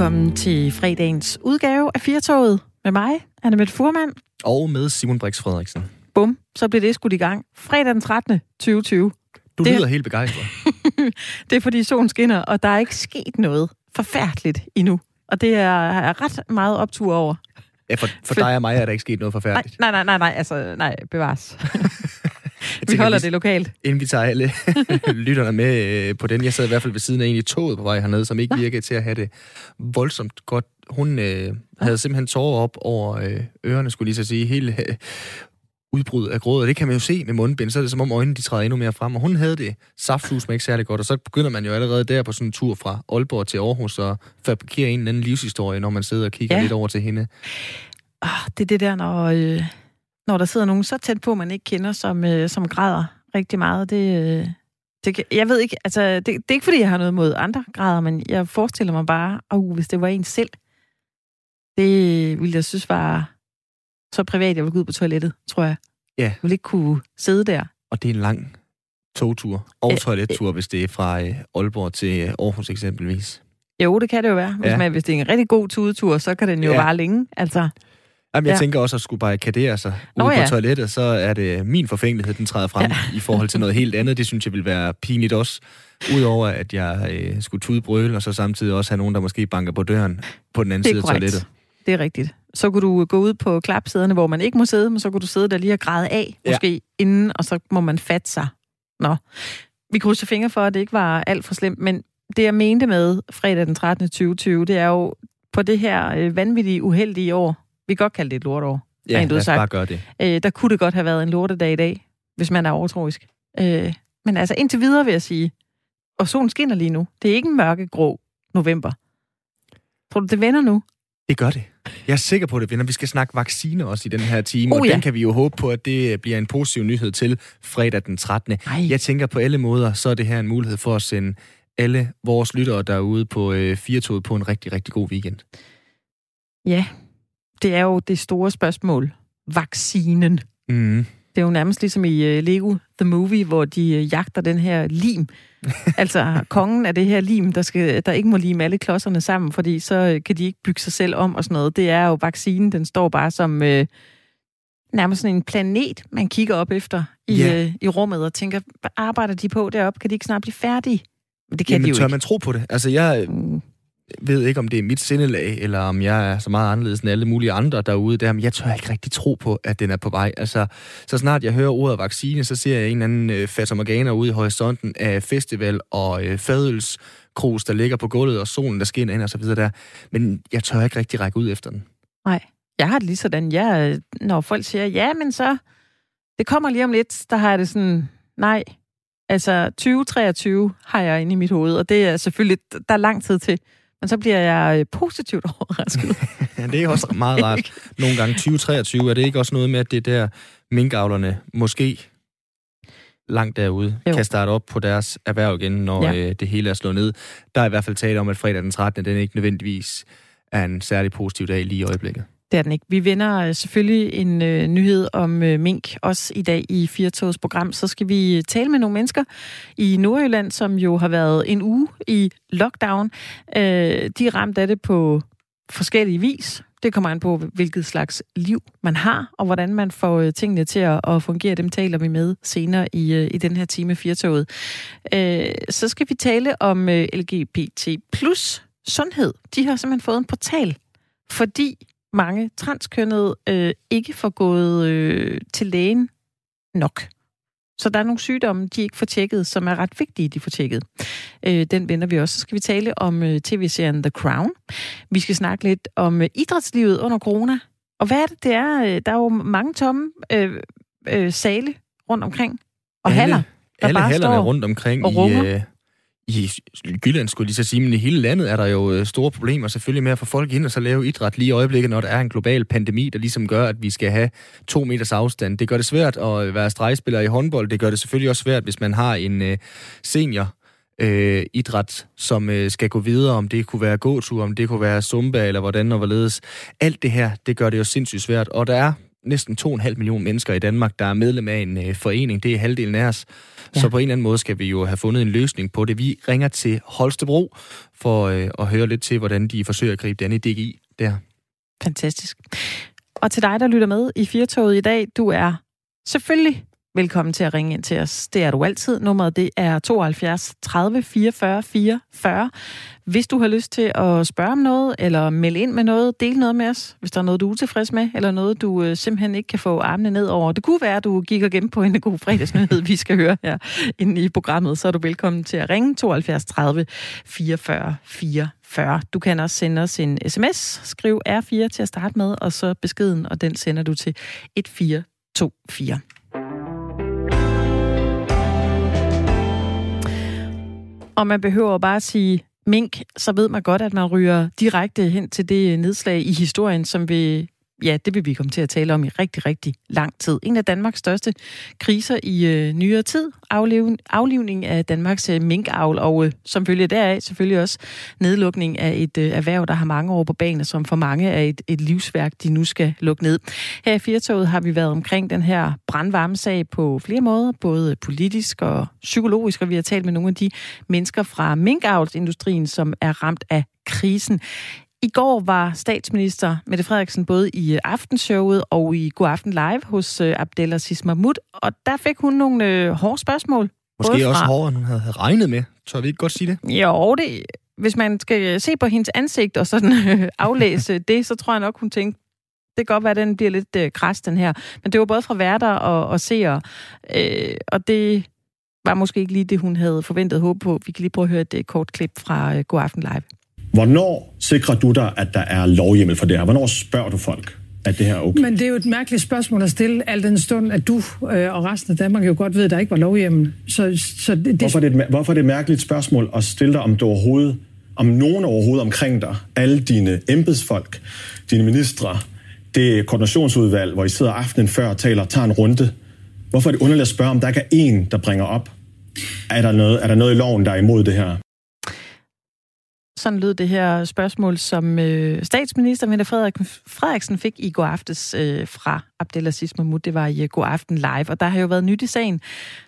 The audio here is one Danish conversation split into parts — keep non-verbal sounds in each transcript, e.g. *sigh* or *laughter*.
Velkommen til fredagens udgave af Firtoget med mig, Anne Mette Furman. Og med Simon Brix Frederiksen. Bum, så blev det skudt i gang. Fredag den 13. 2020. Du det... lyder helt begejstret. *laughs* det er fordi solen skinner, og der er ikke sket noget forfærdeligt endnu. Og det er jeg ret meget optur over. Ja, for, for, for dig og mig er der ikke sket noget forfærdeligt. Nej, nej, nej, nej, altså, nej, bevares. *laughs* vi holder det lokalt. Inden vi tager alle *laughs* lytterne med øh, på den. Jeg sad i hvert fald ved siden af en i toget på vej hernede, som ikke virkede til at have det voldsomt godt. Hun øh, havde simpelthen tårer op over øh, ørerne, skulle lige så sige. Hele øh, udbrud af gråd, og det kan man jo se med mundbind, så er det som om øjnene de træder endnu mere frem, og hun havde det saftsus med ikke særlig godt, og så begynder man jo allerede der på sådan en tur fra Aalborg til Aarhus og fabrikere en eller anden livshistorie, når man sidder og kigger ja. lidt over til hende. Oh, det er det der, når, øh, når der sidder nogen så tæt på, man ikke kender, som, øh, som græder rigtig meget. Det, øh, det, jeg ved ikke, altså, det, det er ikke fordi, jeg har noget mod andre grader, men jeg forestiller mig bare, oh, hvis det var en selv, det ville jeg synes var så privat, jeg ville gå ud på toilettet, tror jeg. Ja. Jeg ville ikke kunne sidde der. Og det er en lang togtur og toilettur, hvis det er fra øh, Aalborg til øh, Aarhus eksempelvis. Jo, det kan det jo være. Hvis, ja. man, hvis det er en rigtig god tudetur, så kan den jo ja. vare længe. Altså. Jamen, jeg ja. tænker også at skulle barrikadere sig Nå, ude ja. på toilettet, så er det min forfængelighed, den træder frem ja. i forhold til noget helt andet. Det synes jeg vil være pinligt også. Udover at jeg øh, skulle tude og så samtidig også have nogen, der måske banker på døren på den anden side af toilettet. Det er rigtigt. Så kunne du gå ud på klapsæderne, hvor man ikke må sidde, men så kunne du sidde der lige og græde af, måske ja. inden, og så må man fatte sig. Nå. Vi krydser fingre for, at det ikke var alt for slemt, men det jeg mente med fredag den 13. 2020, det er jo på det her øh, vanvittige, uheldige år, vi kan godt kalde det et lortår. Ja, lad os sagt. bare gøre det. Øh, der kunne det godt have været en lortedag i dag, hvis man er overtroisk. Øh, men altså indtil videre vil jeg sige, og solen skinner lige nu. Det er ikke en mørkegrå november. Tror du, det vender nu? Det gør det. Jeg er sikker på, at det vender. Vi skal snakke vacciner også i den her time, oh, og ja. den kan vi jo håbe på, at det bliver en positiv nyhed til fredag den 13. Ej. Jeg tænker på alle måder, så er det her en mulighed for at sende alle vores lyttere derude på øh, Firtoget på en rigtig, rigtig god weekend. Ja, det er jo det store spørgsmål. Vaccinen. Mm. Det er jo nærmest ligesom i uh, Lego The Movie, hvor de uh, jagter den her lim. *laughs* altså kongen af det her lim, der, skal, der ikke må lime alle klodserne sammen, fordi så uh, kan de ikke bygge sig selv om og sådan noget. Det er jo vaccinen, den står bare som uh, nærmest sådan en planet, man kigger op efter i, yeah. uh, i rummet og tænker, hvad arbejder de på deroppe? Kan de ikke snart blive færdige? Men det kan Jamen, de jo tør ikke. man tro på det? Altså, jeg, mm ved ikke, om det er mit sindelag, eller om jeg er så meget anderledes end alle mulige andre derude der, men jeg tør ikke rigtig tro på, at den er på vej. Altså, så snart jeg hører ordet vaccine, så ser jeg en eller anden øh, fatamorganer ude i horisonten af festival og øh, fadølskrus, der ligger på gulvet, og solen, der skinner ind og så videre der. Men jeg tør ikke rigtig række ud efter den. Nej, jeg har det lige sådan, jeg, øh, når folk siger, ja, men så, det kommer lige om lidt, der har jeg det sådan, nej, altså 2023 har jeg inde i mit hoved, og det er selvfølgelig, der er lang tid til. Men så bliver jeg øh, positivt *laughs* overrasket. ja, det er også meget rart. *laughs* Nogle gange 2023, er det ikke også noget med, at det der minkavlerne måske langt derude jo. kan starte op på deres erhverv igen, når ja. øh, det hele er slået ned. Der er i hvert fald tale om, at fredag den 13. den ikke nødvendigvis er en særlig positiv dag lige i øjeblikket. Det er den ikke. Vi vender øh, selvfølgelig en øh, nyhed om øh, mink også i dag i Firtogs program. Så skal vi øh, tale med nogle mennesker i Nordjylland, som jo har været en uge i lockdown. Øh, de er ramt af det på forskellige vis. Det kommer an på, hvilket slags liv man har, og hvordan man får øh, tingene til at, at fungere. Dem taler vi med senere i, øh, i den her time Firtoget. Øh, så skal vi tale om øh, LGBT plus sundhed. De har simpelthen fået en portal, fordi mange transkønnede øh, ikke får gået øh, til lægen nok. Så der er nogle sygdomme, de ikke får tjekket, som er ret vigtige, de får tjekket. Øh, den vender vi også. Så skal vi tale om øh, tv-serien The Crown. Vi skal snakke lidt om øh, idrætslivet under corona. Og hvad er det, det er? Øh, der er jo mange tomme øh, øh, sale rundt omkring. Og alle, haller, der alle bare hallerne rundt omkring i, øh, i Jylland, skulle lige så sige, men i hele landet er der jo øh, store problemer selvfølgelig med at få folk ind og så lave idræt lige i øjeblikket, når der er en global pandemi, der ligesom gør, at vi skal have to meters afstand. Det gør det svært at øh, være stregspiller i håndbold. Det gør det selvfølgelig også svært, hvis man har en øh, senior øh, idræt, som øh, skal gå videre, om det kunne være gåtur, om det kunne være zumba eller hvordan og hvorledes. Alt det her, det gør det jo sindssygt svært, og der er næsten 2,5 millioner mennesker i Danmark, der er medlem af en øh, forening. Det er halvdelen af os. Ja. Så på en eller anden måde skal vi jo have fundet en løsning på det. Vi ringer til Holstebro for øh, at høre lidt til, hvordan de forsøger at gribe den i DGI der. Fantastisk. Og til dig, der lytter med i Firtoget i dag, du er selvfølgelig velkommen til at ringe ind til os. Det er du altid. Nummeret det er 72 30 44 44. Hvis du har lyst til at spørge om noget, eller melde ind med noget, del noget med os, hvis der er noget, du er utilfreds med, eller noget, du øh, simpelthen ikke kan få armene ned over. Det kunne være, at du gik og gemte på en god fredagsnyhed, *laughs* vi skal høre her inde i programmet. Så er du velkommen til at ringe 72 30 44 44. Du kan også sende os en sms. Skriv R4 til at starte med, og så beskeden, og den sender du til 1424. Og man behøver bare at sige mink, så ved man godt, at man ryger direkte hen til det nedslag i historien, som vi ja, det vil vi komme til at tale om i rigtig, rigtig lang tid. En af Danmarks største kriser i øh, nyere tid. Aflev, aflivning af Danmarks øh, minkavl, og øh, som følge deraf selvfølgelig også nedlukning af et øh, erhverv, der har mange år på banen, som for mange er et, et livsværk, de nu skal lukke ned. Her i Firtoget har vi været omkring den her brandvarme sag på flere måder, både politisk og psykologisk, og vi har talt med nogle af de mennesker fra minkavlsindustrien, som er ramt af krisen. I går var statsminister Mette Frederiksen både i øh, aftenshowet og i God Aften Live hos øh, Abdelaziz Mahmoud, og der fik hun nogle øh, hårde spørgsmål. Måske også hårdere, end hun havde regnet med. Tør vi ikke godt sige det? Jo, det, hvis man skal se på hendes ansigt og sådan *laughs* øh, aflæse *laughs* det, så tror jeg nok, hun tænkte, det kan godt være, at den bliver lidt øh, den her. Men det var både fra værter og, og seere, øh, og det var måske ikke lige det, hun havde forventet håb på. Vi kan lige prøve at høre et øh, kort klip fra øh, God Aften Live. Hvornår sikrer du dig, at der er lovhjemmel for det her? Hvornår spørger du folk, at det her er okay? Men det er jo et mærkeligt spørgsmål at stille, al den stund, at du øh, og resten af Danmark jo godt ved, at der ikke var lovhjemmel. Så, så det, hvorfor, er det et, hvorfor er det et mærkeligt spørgsmål at stille dig, om du overhovedet, om nogen overhovedet omkring dig, alle dine embedsfolk, dine ministre, det koordinationsudvalg, hvor I sidder aftenen før og taler, tager en runde. Hvorfor er det underligt at spørge, om der ikke er en, der bringer op? Er der noget, er der noget i loven, der er imod det her? Sådan lød det her spørgsmål, som øh, statsminister Mette Frederiksen fik i går aftes øh, fra Abdelaziz Mahmoud. Det var i går aften live, og der har jo været nyt i sagen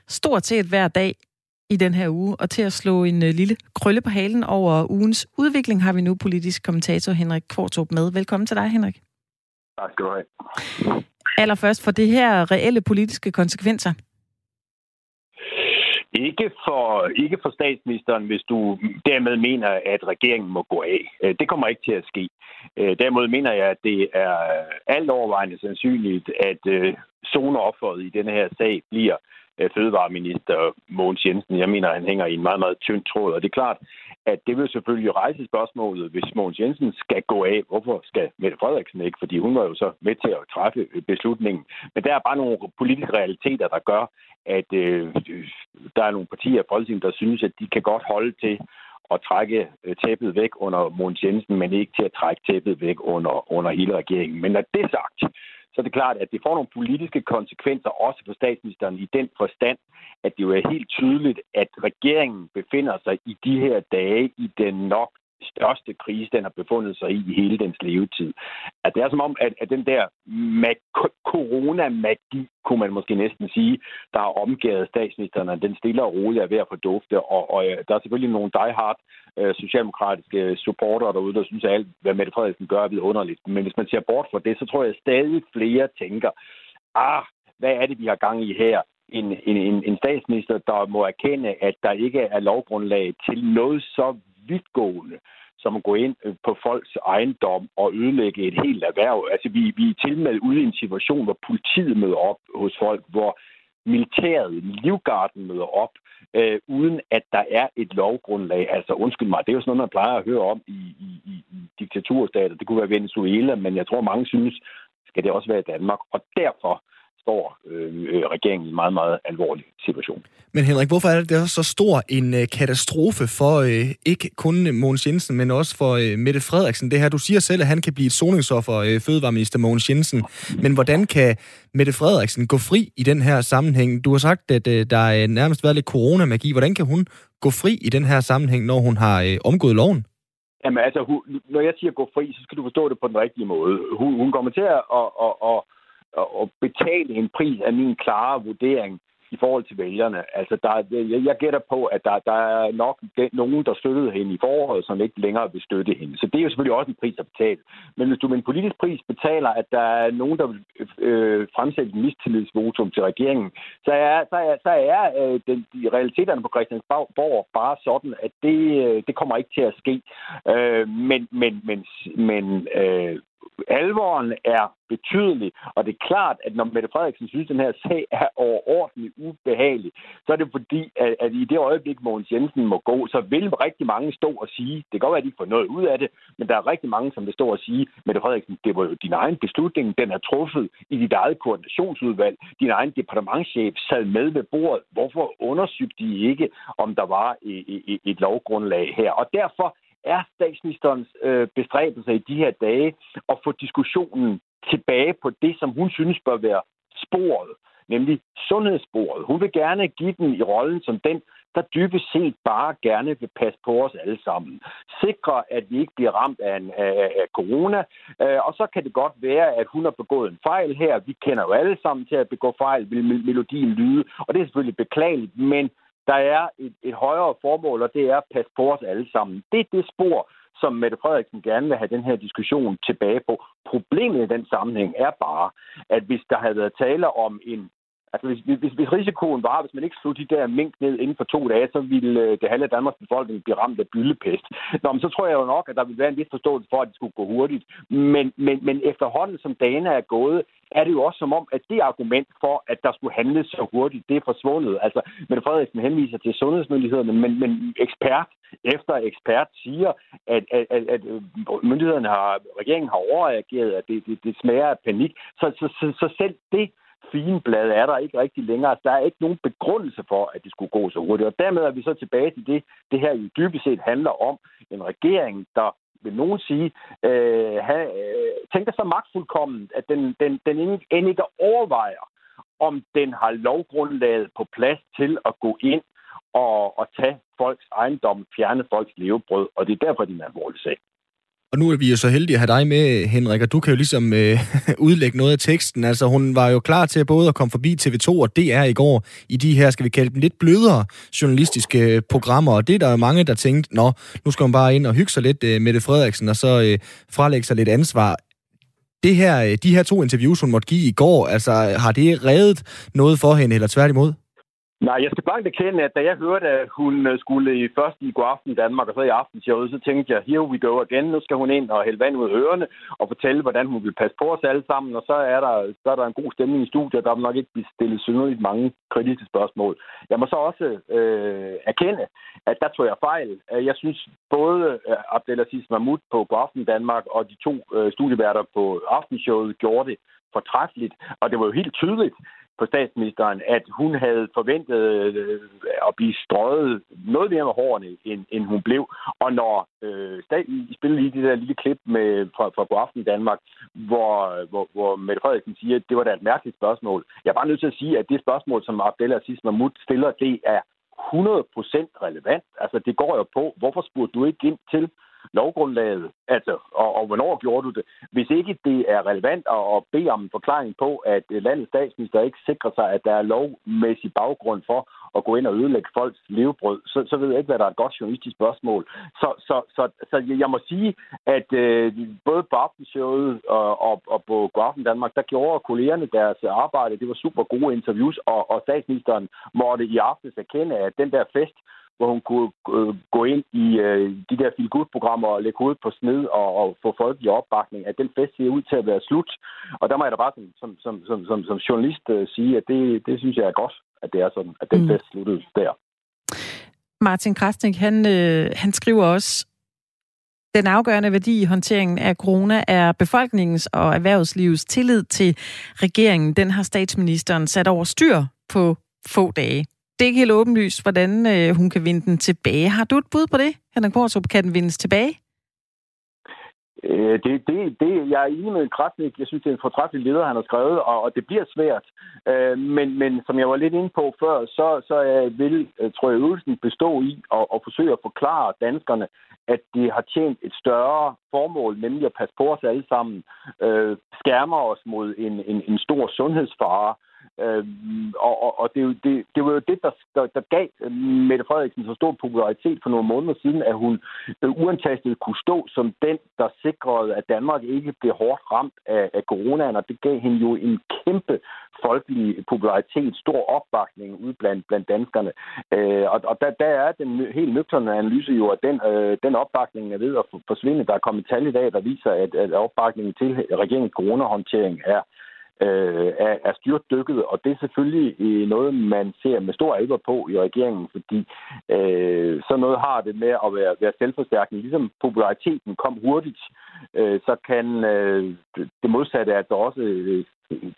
stort set hver dag i den her uge. Og til at slå en øh, lille krølle på halen over ugens udvikling, har vi nu politisk kommentator Henrik Kvartrup med. Velkommen til dig, Henrik. Tak skal du have. Allerførst for det her reelle politiske konsekvenser. Ikke for, ikke for statsministeren, hvis du dermed mener, at regeringen må gå af. Øh, det kommer ikke til at ske. Dermed derimod mener jeg, at det er alt overvejende sandsynligt, at øh, zoneofferet i denne her sag bliver Øh, fødevareminister Mogens Jensen. Jeg mener, han hænger i en meget, meget tynd tråd. Og det er klart, at det vil selvfølgelig rejse spørgsmålet, hvis Mogens Jensen skal gå af. Hvorfor skal Mette Frederiksen ikke? Fordi hun var jo så med til at træffe øh, beslutningen. Men der er bare nogle politiske realiteter, der gør, at øh, der er nogle partier i Folketinget, der synes, at de kan godt holde til at trække øh, tæppet væk under Mogens Jensen, men ikke til at trække tæppet væk under, under hele regeringen. Men når det sagt, så er det klart, at det får nogle politiske konsekvenser også for statsministeren i den forstand, at det jo er helt tydeligt, at regeringen befinder sig i de her dage i den nok største krise, den har befundet sig i i hele dens levetid. At det er som om, at, at den der mag- corona-magi, kunne man måske næsten sige, der har omgivet statsministeren, den stille og roligt er ved at fordufte. Og, og øh, der er selvfølgelig nogle die-hard øh, socialdemokratiske supporter derude, der synes, at alt, hvad Mette Frederiksen gør, er underligt. Men hvis man ser bort fra det, så tror jeg at stadig flere tænker, ah, hvad er det, vi har gang i her? En, en, en statsminister, der må erkende, at der ikke er lovgrundlag til noget så vidtgående som at gå ind øh, på folks ejendom og ødelægge et helt erhverv. Altså, vi, vi er tilmeldt ude i en situation, hvor politiet møder op hos folk, hvor militæret, livgarden møder op, øh, uden at der er et lovgrundlag. Altså, undskyld mig, det er jo sådan noget, man plejer at høre om i, i, i, i diktaturstater. Det kunne være Venezuela, men jeg tror, mange synes, skal det også være i Danmark. Og derfor står øh, øh, regeringen i en meget, meget alvorlig situation. Men Henrik, hvorfor er det, så stor en øh, katastrofe for øh, ikke kun Mogens Jensen, men også for øh, Mette Frederiksen? Det her, du siger selv, at han kan blive et soningsoffer, øh, fødevareminister Mogens Jensen. Men hvordan kan Mette Frederiksen gå fri i den her sammenhæng? Du har sagt, at øh, der er nærmest været lidt coronamagi. Hvordan kan hun gå fri i den her sammenhæng, når hun har øh, omgået loven? Jamen altså, hun, når jeg siger gå fri, så skal du forstå det på den rigtige måde. Hun, hun kommer til at, at, at, at at betale en pris af min klare vurdering i forhold til vælgerne. Altså, der, jeg, jeg gætter på, at der, der er nok den, nogen, der støttede hende i foråret, som ikke længere vil støtte hende. Så det er jo selvfølgelig også en pris at betale. Men hvis du med en politisk pris betaler, at der er nogen, der vil øh, fremsætte en mistillidsvotum til regeringen, så er, så er, så er øh, den, de realiteterne på Christiansborg bare sådan, at det, øh, det kommer ikke til at ske. Øh, men men, men, men øh, alvoren er betydelig, og det er klart, at når Mette Frederiksen synes, at den her sag er overordentligt ubehagelig, så er det fordi, at, at i det øjeblik, Mogens Jensen må gå, så vil rigtig mange stå og sige, det kan godt være, at de får noget ud af det, men der er rigtig mange, som vil stå og sige, Mette Frederiksen, det var jo din egen beslutning, den er truffet i dit eget koordinationsudvalg, din egen departementschef sad med ved bordet, hvorfor undersøgte de ikke, om der var et, et, et lovgrundlag her? Og derfor er statsministerens øh, bestræbelser i de her dage at få diskussionen tilbage på det, som hun synes bør være sporet, nemlig sundhedssporet. Hun vil gerne give den i rollen som den, der dybest set bare gerne vil passe på os alle sammen. Sikre, at vi ikke bliver ramt af, en, af, af corona. Øh, og så kan det godt være, at hun har begået en fejl her. Vi kender jo alle sammen til at begå fejl, vil melodien lyde. Og det er selvfølgelig beklageligt, men der er et, et højere formål, og det er at passe på os alle sammen. Det er det spor, som Mette Frederiksen gerne vil have den her diskussion tilbage på. Problemet i den sammenhæng er bare, at hvis der havde været tale om en Altså, hvis, hvis, hvis risikoen var, hvis man ikke slog de der mink ned inden for to dage, så ville øh, det halve af Danmarks befolkning blive ramt af byllepest. Nå, men så tror jeg jo nok, at der ville være en vis forståelse for, at det skulle gå hurtigt. Men, men, men efterhånden, som dagene er gået, er det jo også som om, at det argument for, at der skulle handles så hurtigt, det er forsvundet. Altså, men Frederiksen henviser til sundhedsmyndighederne, men, men ekspert efter ekspert siger, at, at, at, at øh, myndighederne har, regeringen har overreageret, at det, det, det smager af panik. Så, så, så, så selv det fine blad er der ikke rigtig længere. Der er ikke nogen begrundelse for, at det skulle gå så hurtigt. Og dermed er vi så tilbage til det, det her jo dybest set handler om. En regering, der vil nogen sige, øh, have, øh, tænker så magtfuldkommen, at den, den, den end ikke overvejer, om den har lovgrundlaget på plads til at gå ind og, og tage folks ejendom, fjerne folks levebrød, og det er derfor, det er en alvorlig sag. Og nu er vi jo så heldige at have dig med, Henrik, og du kan jo ligesom øh, *laughs* udlægge noget af teksten. Altså, hun var jo klar til både at komme forbi TV2 og DR i går i de her, skal vi kalde dem, lidt blødere journalistiske øh, programmer. Og det er der jo mange, der tænkte, nå, nu skal hun bare ind og hygge sig lidt øh, med det Frederiksen, og så øh, frelægge sig lidt ansvar. Det her, øh, de her to interviews, hun måtte give i går, altså, har det reddet noget for hende, eller tværtimod? Nej, jeg skal bare erkende, at da jeg hørte, at hun øh, skulle i først i går Aften Danmark og så i Aftenshowet, så tænkte jeg, here we go again. Nu skal hun ind og hælde vand ud af ørerne og fortælle, hvordan hun vil passe på os alle sammen. Og så er der, så er der en god stemning i studiet, der vil nok ikke blive stillet synderligt mange kritiske spørgsmål. Jeg må så også øh, erkende, at der tog jeg fejl. Øh, jeg synes både øh, Abdelaziz Mahmoud på God Aften Danmark og de to øh, studieværter på Aftenshowet gjorde det fortræffeligt. Og det var jo helt tydeligt, på statsministeren, at hun havde forventet øh, at blive strøget noget mere med hårene, end, end hun blev. Og når øh, I spiller lige det der lille klip med, fra, fra på Aften i Danmark, hvor, hvor, hvor Mette Frederiksen siger, at det var da et mærkeligt spørgsmål. Jeg er bare nødt til at sige, at det spørgsmål, som Abdel Aziz Mahmoud stiller, det er 100% relevant. Altså, det går jo på, hvorfor spurgte du ikke ind til lovgrundlaget, altså, og, og hvornår gjorde du det? Hvis ikke det er relevant at, at bede om en forklaring på, at landets statsminister ikke sikrer sig, at der er lovmæssig baggrund for at gå ind og ødelægge folks levebrød, så, så ved jeg ikke, hvad der er et godt journalistisk spørgsmål. Så, så, så, så jeg må sige, at øh, både på Aftenshowet og, og, og på Godaften Danmark, der gjorde kollegerne deres arbejde. Det var super gode interviews, og, og statsministeren måtte i aftes erkende, at den der fest, hvor hun kunne øh, gå ind i øh, de der feel programmer og lægge hovedet på sned og, og få folkelig opbakning, at den fest ser ud til at være slut. Og der må jeg da bare som, som, som, som, som, journalist øh, sige, at det, det synes jeg er godt, at det er sådan, at den mm. fest sluttede der. Martin Krasnik, han, øh, han skriver også, den afgørende værdi i håndteringen af corona er befolkningens og erhvervslivets tillid til regeringen. Den har statsministeren sat over styr på få dage det er ikke helt åbenlyst, hvordan øh, hun kan vinde den tilbage. Har du et bud på det, Henrik Kortrup? Kan den vindes tilbage? Øh, det, det, det, jeg er enig med Krasnik. Jeg synes, det er en fortræffelig leder, han har skrevet, og, og det bliver svært. Øh, men, men som jeg var lidt inde på før, så, så vil, øh, tror jeg, øvelsen bestå i at, at forsøge at forklare danskerne, at det har tjent et større formål, nemlig at passe på os alle sammen, øh, skærmer os mod en, en, en stor sundhedsfare, Øh, Øhm, og, og, og det, det, det var jo det, der, der, der gav øh, Mette Frederiksen så stor popularitet for nogle måneder siden, at hun øh, uantastet kunne stå som den, der sikrede, at Danmark ikke blev hårdt ramt af, af coronaen, og det gav hende jo en kæmpe folkelig popularitet, stor opbakning ud blandt, blandt danskerne. Øh, og og der, der er den helt nøgterne analyse jo, at den, øh, den opbakning er ved at forsvinde. Der er kommet tal i dag, der viser, at, at opbakningen til øh, regeringens coronahåndtering er øh, er, er styrtdykket, og det er selvfølgelig øh, noget, man ser med stor alvor på i regeringen, fordi øh, så noget har det med at være, være selvforstærkende. Ligesom populariteten kom hurtigt, øh, Øh, så kan øh, det modsatte altså også øh,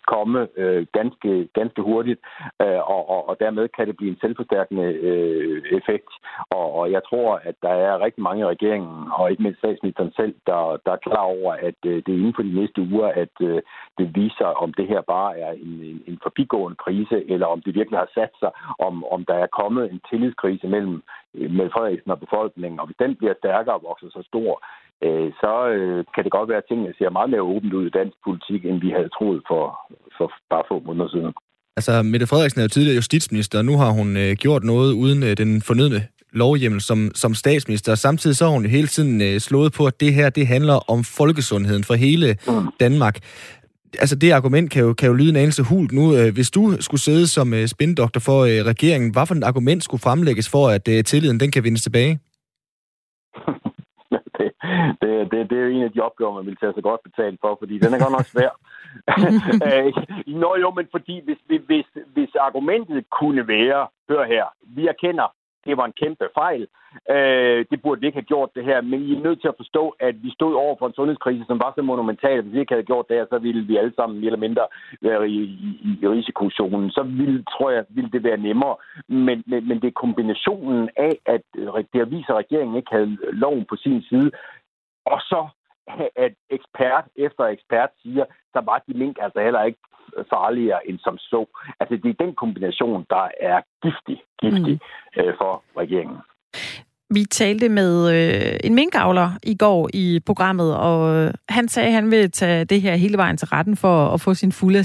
komme øh, ganske, ganske hurtigt, øh, og, og, og dermed kan det blive en selvforstærkende øh, effekt. Og, og jeg tror, at der er rigtig mange i regeringen, og ikke mindst statsministeren selv, der, der er klar over, at øh, det er inden for de næste uger, at øh, det viser, om det her bare er en, en, en forbigående krise, eller om det virkelig har sat sig, om, om der er kommet en tillidskrise mellem øh, med Frederiksen og befolkningen, og hvis den bliver stærkere og vokser så stor, øh, så øh, kan det godt være, at tingene ser meget mere åbent ud i dansk politik, end vi havde troet for, for bare få måneder siden. Altså, Mette Frederiksen er jo tidligere justitsminister, og nu har hun øh, gjort noget uden øh, den fornødne lovhjemmel som, som statsminister. Samtidig så har hun hele tiden øh, slået på, at det her det handler om folkesundheden for hele mm. Danmark. Altså, det argument kan jo, kan jo lyde en anelse hult nu. Øh, hvis du skulle sidde som øh, spindoktor for øh, regeringen, hvad for et argument skulle fremlægges for, at øh, tilliden den kan vindes tilbage? *laughs* det, det, det, det er jo en af de opgaver, man vil tage sig godt betalt for, fordi den er godt nok svær. *laughs* Øh, nå jo, men fordi hvis, hvis, hvis argumentet kunne være, hør her, vi erkender, det var en kæmpe fejl. Øh, det burde vi ikke have gjort det her, men I er nødt til at forstå, at vi stod over for en sundhedskrise, som var så monumental, at hvis vi ikke havde gjort det her, så ville vi alle sammen mere eller mindre være i, i, i risikozonen. Så ville, tror jeg, ville det være nemmere. Men, men, men det er kombinationen af, at det viser, at regeringen ikke havde loven på sin side, og så at ekspert efter ekspert siger, så var de mink altså heller ikke farligere end som så. Altså det er den kombination, der er giftig, giftig mm. øh, for regeringen. Vi talte med øh, en minkavler i går i programmet, og øh, han sagde, at han vil tage det her hele vejen til retten for at få sin fulde,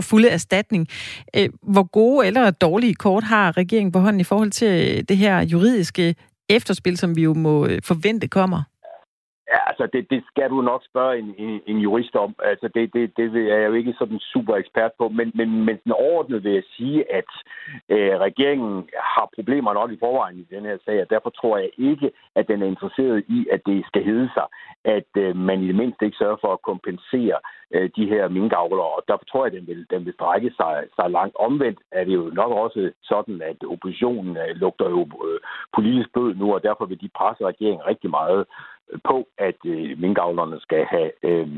fulde erstatning. Øh, hvor gode eller dårlige kort har regeringen på hånden i forhold til det her juridiske efterspil, som vi jo må forvente kommer? Ja, altså det, det skal du nok spørge en, en, en jurist om. Altså det, det, det er jeg jo ikke sådan super ekspert på, men, men, men den overordnet vil jeg sige, at øh, regeringen har problemer nok i forvejen i den her sag, og derfor tror jeg ikke, at den er interesseret i, at det skal hedde sig, at øh, man i det mindste ikke sørger for at kompensere øh, de her minkavlere, og derfor tror jeg, at den vil, den vil strække sig, sig langt. Omvendt er det jo nok også sådan, at oppositionen øh, lugter jo øh, politisk blød nu, og derfor vil de presse regeringen rigtig meget på, at øh, minkavlerne skal have, øh,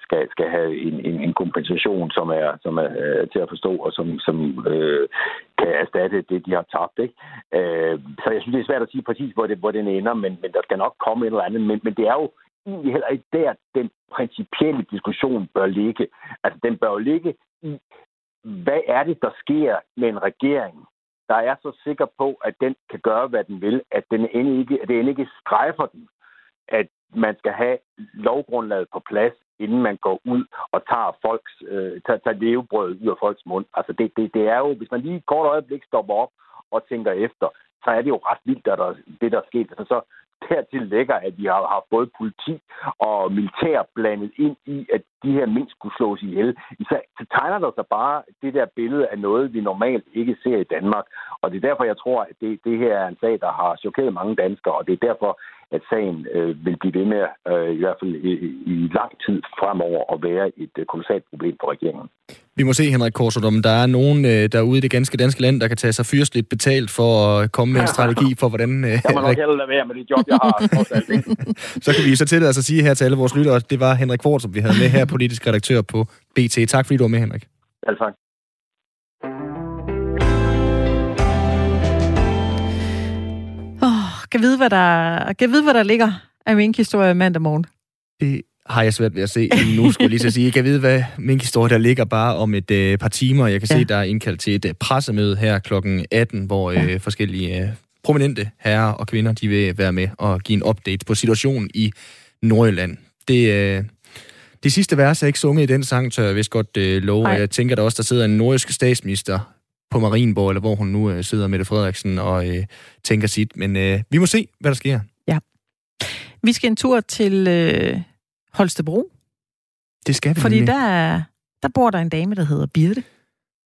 skal, skal have en, en, en kompensation, som er, som er øh, til at forstå, og som, som øh, kan erstatte det, de har tabt. Ikke? Øh, så jeg synes, det er svært at sige præcis, hvor, det, hvor den ender, men, men der skal nok komme et eller andet. Men, men det er jo egentlig heller ikke der, den principielle diskussion bør ligge. Altså, den bør jo ligge i, hvad er det, der sker med en regering, der er så sikker på, at den kan gøre, hvad den vil, at, den end ikke, at det end ikke strejfer den at man skal have lovgrundlaget på plads, inden man går ud og tager, folks, øh, tager, tager levebrød ud af folks mund. Altså det, det, det er jo, hvis man lige et kort øjeblik stopper op og tænker efter, så er det jo ret vildt, at der, det der er sket. Altså, så dertil lægger, at vi har haft både politi og militær blandet ind i, at de her mindst skulle slås ihjel. Så, så tegner der sig bare det der billede af noget, vi normalt ikke ser i Danmark. Og det er derfor, jeg tror, at det, det her er en sag, der har chokeret mange danskere, og det er derfor, at sagen øh, vil blive ved med, øh, i hvert fald i, i lang tid fremover, at være et øh, kolossalt problem for regeringen. Vi må se, Henrik Korsund, om der er nogen øh, derude i det ganske danske land, der kan tage sig fyrstligt betalt for at komme med en strategi for, hvordan... Øh, jeg må nok hellere lade være med det job, jeg har. *laughs* så kan vi så til at sige her til alle vores lyttere, at det var Henrik Kort, som vi havde med her, politisk redaktør på BT. Tak fordi du var med, Henrik. Ja, tak. Kan vide, hvad der, kan vide, hvad der ligger af min historie mandag morgen. Det har jeg svært ved at se nu, skulle jeg lige så sige. Jeg kan vide, hvad min historie der ligger bare om et øh, par timer. Jeg kan ja. se, der er indkaldt til et øh, pressemøde her kl. 18, hvor øh, ja. forskellige øh, prominente herrer og kvinder, de vil være med og give en update på situationen i Nordjylland. Det, øh, de sidste vers er ikke sunget i den sang, tør jeg vist godt øh, love. Nej. Jeg tænker, der også der sidder en nordisk statsminister på Marienborg, eller hvor hun nu øh, sidder, Mette Frederiksen, og øh, tænker sit. Men øh, vi må se, hvad der sker. Ja. Vi skal en tur til øh, Holstebro. Det skal vi Fordi der, der bor der en dame, der hedder Birte.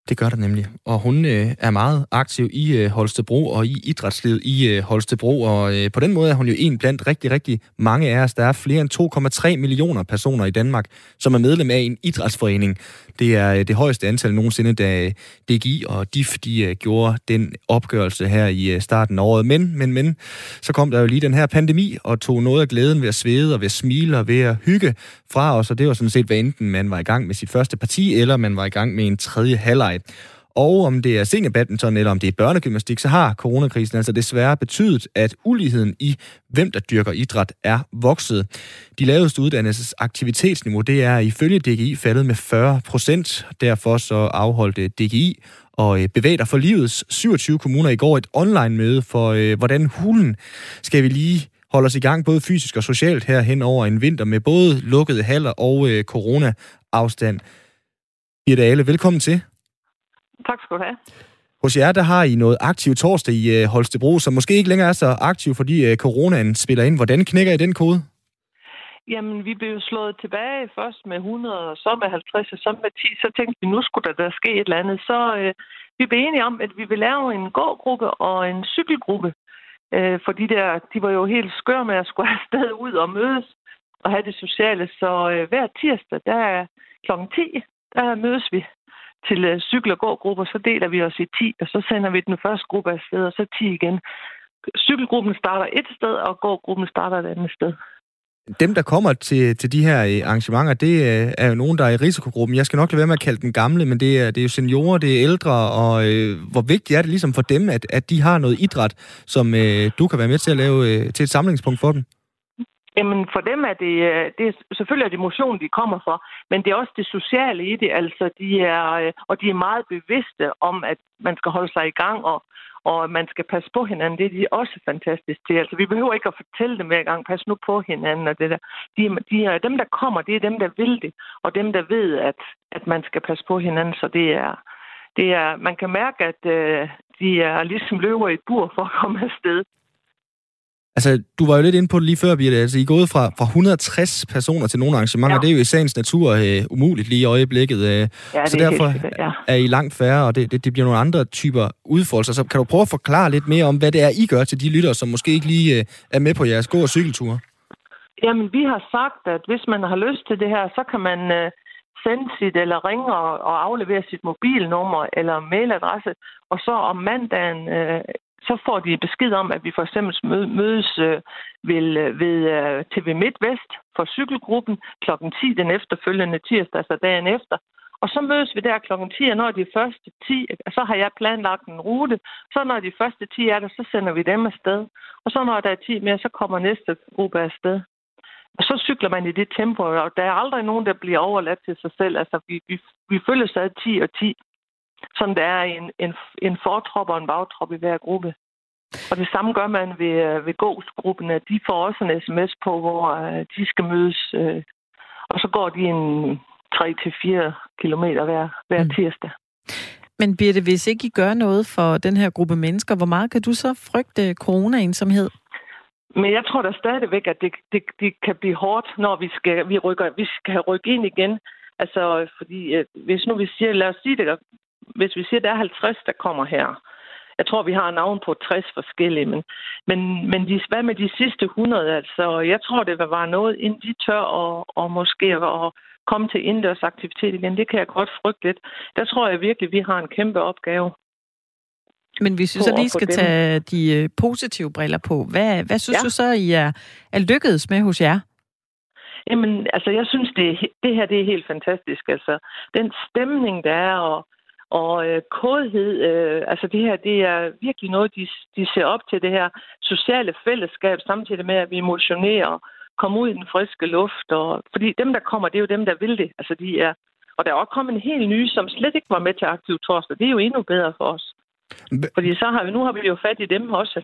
Det gør der nemlig. Og hun øh, er meget aktiv i øh, Holstebro og i idrætslivet i øh, Holstebro. Og øh, på den måde er hun jo en blandt rigtig, rigtig mange af os. Der er flere end 2,3 millioner personer i Danmark, som er medlem af en idrætsforening. Det er øh, det højeste antal nogensinde, da øh, DGI og DIF de, øh, gjorde den opgørelse her i øh, starten af året. Men, men, men, så kom der jo lige den her pandemi og tog noget af glæden ved at svede og ved at smile og ved at hygge fra os. Og det var sådan set, hvad enten man var i gang med sit første parti, eller man var i gang med en tredje halvleg. Og om det er seniorbadminton eller om det er børnegymnastik, så har coronakrisen altså desværre betydet, at uligheden i, hvem der dyrker idræt, er vokset. De laveste uddannelses aktivitetsniveau, det er ifølge DGI faldet med 40 procent. Derfor så afholdte DGI og Bevæg Bevæger for Livets 27 kommuner i går et online-møde for, øh, hvordan hulen skal vi lige holde os i gang, både fysisk og socialt her hen over en vinter med både lukkede haller og øh, corona-afstand. Birte Ale, velkommen til. Tak skal du have. Hos jer, der har I noget aktiv torsdag i øh, Holstebro, som måske ikke længere er så aktiv, fordi øh, coronaen spiller ind. Hvordan knækker I den kode? Jamen, vi blev slået tilbage først med 100, og så med 50, og så med 10. Så tænkte vi, nu skulle der, der ske et eller andet. Så øh, vi blev enige om, at vi ville lave en gågruppe og en cykelgruppe. Øh, for de der, de var jo helt skør med at skulle *laughs* afsted ud og mødes og have det sociale. Så øh, hver tirsdag, der er kl. 10, der mødes vi til øh, cykel- og gågrupper, så deler vi os i 10, og så sender vi den første gruppe afsted, og så 10 igen. Cykelgruppen starter et sted, og gågruppen starter et andet sted. Dem, der kommer til, til de her øh, arrangementer, det øh, er jo nogen, der er i risikogruppen. Jeg skal nok lade være med at kalde den gamle, men det er, det er jo seniorer, det er ældre, og øh, hvor vigtigt er det ligesom for dem, at, at de har noget idræt, som øh, du kan være med til at lave øh, til et samlingspunkt for dem? Jamen for dem er det, øh, det er selvfølgelig er det motion, de kommer for, men det er også det sociale i det. Altså de er, øh, og de er meget bevidste om, at man skal holde sig i gang, og, og man skal passe på hinanden. Det er de også fantastisk til. Altså vi behøver ikke at fortælle dem hver gang, pas nu på hinanden og det der. De, de er, dem, der kommer, det er dem, der vil det, og dem, der ved, at, at man skal passe på hinanden. Så det er, det er, man kan mærke, at øh, de er ligesom løver i et bur for at komme afsted. Altså, du var jo lidt inde på det lige før, Birte. Altså, I er gået fra, fra 160 personer til nogle arrangementer. Ja. Det er jo i sagens natur uh, umuligt lige i øjeblikket. Uh, ja, så derfor helt, ja. er I langt færre, og det, det, det bliver nogle andre typer udfoldelser. Så kan du prøve at forklare lidt mere om, hvad det er, I gør til de lyttere, som måske ikke lige uh, er med på jeres gå- og cykelture? Jamen, vi har sagt, at hvis man har lyst til det her, så kan man uh, sende sit eller ringe og, og aflevere sit mobilnummer eller mailadresse, og så om mandagen uh, så får de besked om, at vi for eksempel mødes øh, ved, øh, ved øh, TV MidtVest for cykelgruppen kl. 10 den efterfølgende tirsdag, altså dagen efter. Og så mødes vi der kl. 10, og når de første 10, så har jeg planlagt en rute. Så når de første 10 er der, så sender vi dem afsted. Og så når der er 10 mere, så kommer næste gruppe afsted. Og så cykler man i det tempo, og der er aldrig nogen, der bliver overladt til sig selv. Altså, vi, vi, vi følger sig 10 og 10 som der er en, en, en fortrop og en bagtrop i hver gruppe. Og det samme gør man ved, ved gåsgruppen, at de får også en sms på, hvor uh, de skal mødes. Uh, og så går de en 3-4 kilometer hver, hver mm. tirsdag. Men Birte, hvis ikke I gør noget for den her gruppe mennesker, hvor meget kan du så frygte corona-ensomhed? Men jeg tror da stadigvæk, at det, det, det kan blive hårdt, når vi skal, vi rykker, vi skal rykke ind igen. Altså, fordi hvis nu vi siger, lad os sige det hvis vi siger, at der er 50, der kommer her, jeg tror, vi har navn på 60 forskellige, men, men, men de, hvad med de sidste 100? Altså, jeg tror, det vil være noget, inden de tør og, og måske at komme til indendørs aktivitet igen. Det kan jeg godt frygte lidt. Der tror jeg virkelig, vi har en kæmpe opgave. Men hvis vi så lige skal tage de øh, positive briller på, hvad, hvad synes ja. du så, I er, er lykkedes med hos jer? Jamen, altså, jeg synes, det, det her det er helt fantastisk. Altså, den stemning, der er, og og øh, kodhed, øh, altså det her, det er virkelig noget, de, de ser op til, det her sociale fællesskab, samtidig med, at vi motionerer komme ud i den friske luft. Og, fordi dem, der kommer, det er jo dem, der vil det. Altså, de er, og der er også kommet en helt ny, som slet ikke var med til aktiv torsdag. Det er jo endnu bedre for os. Fordi så har vi, nu har vi jo fat i dem også.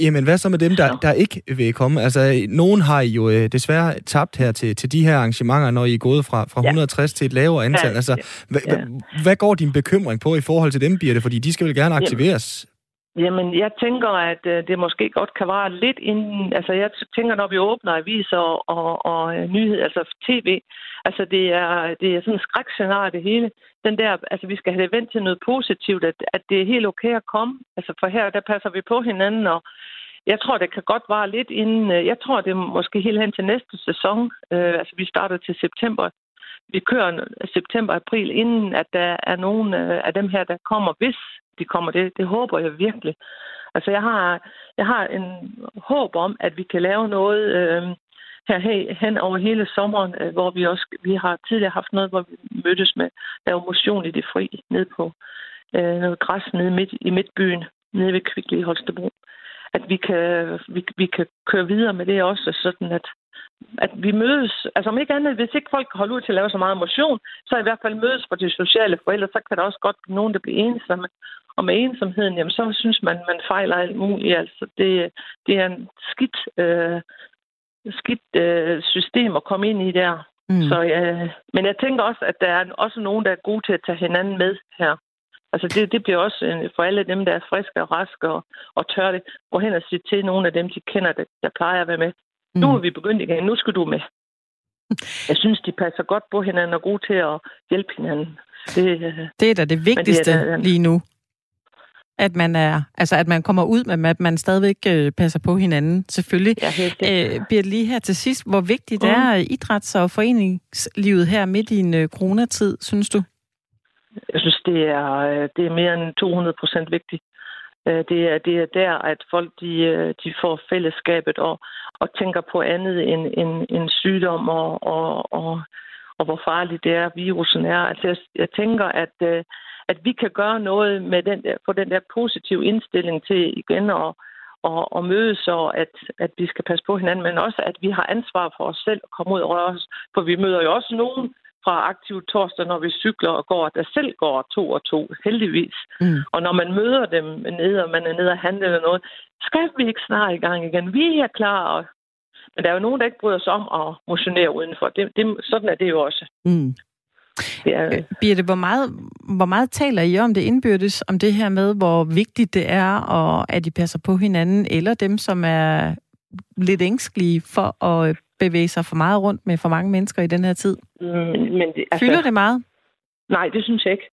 Jamen, hvad så med dem, der, der ikke vil komme? Altså, nogen har jo øh, desværre tabt her til, til de her arrangementer, når I er gået fra, fra ja. 160 til et lavere antal. Ja, altså, ja. Hva, hvad går din bekymring på i forhold til dem, Birte? Fordi de skal vel gerne aktiveres? Jamen, jeg tænker, at øh, det måske godt kan vare lidt inden... Altså, jeg tænker, når vi åbner aviser og, og, og nyheder, altså tv, altså, det er, det er sådan en skrækscenarie, det hele. Den der, altså, vi skal have det vendt til noget positivt, at, at det er helt okay at komme. Altså, for her, der passer vi på hinanden, og jeg tror, det kan godt vare lidt inden... Øh, jeg tror, det er måske helt hen til næste sæson. Øh, altså, vi starter til september. Vi kører september-april, inden at der er nogen øh, af dem her, der kommer, hvis de kommer. Det, det håber jeg virkelig. Altså, jeg har, jeg har en håb om, at vi kan lave noget øh, her hen over hele sommeren, øh, hvor vi også vi har tidligere haft noget, hvor vi mødtes med lave motion i det fri, ned på øh, noget græs nede midt i midtbyen, nede ved Kvickly i Holstebro. At vi kan, vi, vi kan køre videre med det også, sådan at at vi mødes, altså om ikke andet, hvis ikke folk kan holde ud til at lave så meget motion, så i hvert fald mødes for de sociale forældre, så kan der også godt blive nogen, der bliver ensomme. Og med ensomheden, jamen så synes man, man fejler alt muligt. Altså det, det er en skidt, øh, skidt øh, system at komme ind i der. Mm. Så, øh, men jeg tænker også, at der er også nogen, der er gode til at tage hinanden med her. Altså det, det bliver også for alle dem, der er friske og raske og, og tør det, gå hen og sige til nogle af dem, de kender, der, der plejer at være med. Mm. Nu er vi begyndt igen. Nu skal du med. Jeg synes, de passer godt på hinanden og er gode til at hjælpe hinanden. Det, øh, det er da det vigtigste det da, lige nu. At man er, altså at man kommer ud med, at man stadigvæk øh, passer på hinanden, selvfølgelig. Ja, øh, lige her til sidst, hvor vigtigt mm. er idræts- og foreningslivet her midt i en øh, coronatid, synes du? Jeg synes, det er, det er mere end 200 procent vigtigt. Det er, det er der, at folk de, de får fællesskabet og, og tænker på andet end, end, end sygdom og, og, og, og hvor farligt det er, virusen er. Altså, jeg, jeg tænker, at, øh, at vi kan gøre noget med den der, få den der positive indstilling til igen at, og, og mødes, og at, at vi skal passe på hinanden, men også, at vi har ansvar for os selv at komme ud og røre os. For vi møder jo også nogen, fra aktiv torsdag, når vi cykler og går, der selv går to og to, heldigvis. Mm. Og når man møder dem nede, og man er nede og handle eller noget, skal vi ikke snart i gang igen. Vi er klar. Og... Men der er jo nogen, der ikke bryder sig om at motionere udenfor. Det, det, sådan er det jo også. Mm. Ja. Øh, Birte, hvor meget, hvor meget taler I om det indbyrdes, om det her med, hvor vigtigt det er, og at I passer på hinanden, eller dem, som er lidt ængstlige for at bevæge sig for meget rundt med for mange mennesker i den her tid? Mm, men det, altså, Fylder det meget? Nej, det synes jeg ikke.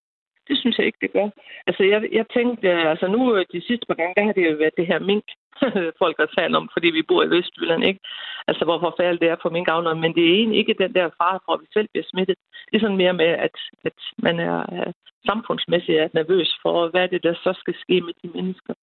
Det synes jeg ikke, det gør. Altså, jeg, jeg tænkte, altså nu de sidste par gange, der har det jo været det her mink, *laughs* folk har talt om, fordi vi bor i Vestjylland, ikke? Altså, hvor forfærdeligt det er for minkavlerne. Men det er egentlig ikke den der far for, at vi selv bliver smittet. Det er sådan mere med, at, at man er samfundsmæssigt er nervøs for, hvad det der så skal ske med de mennesker.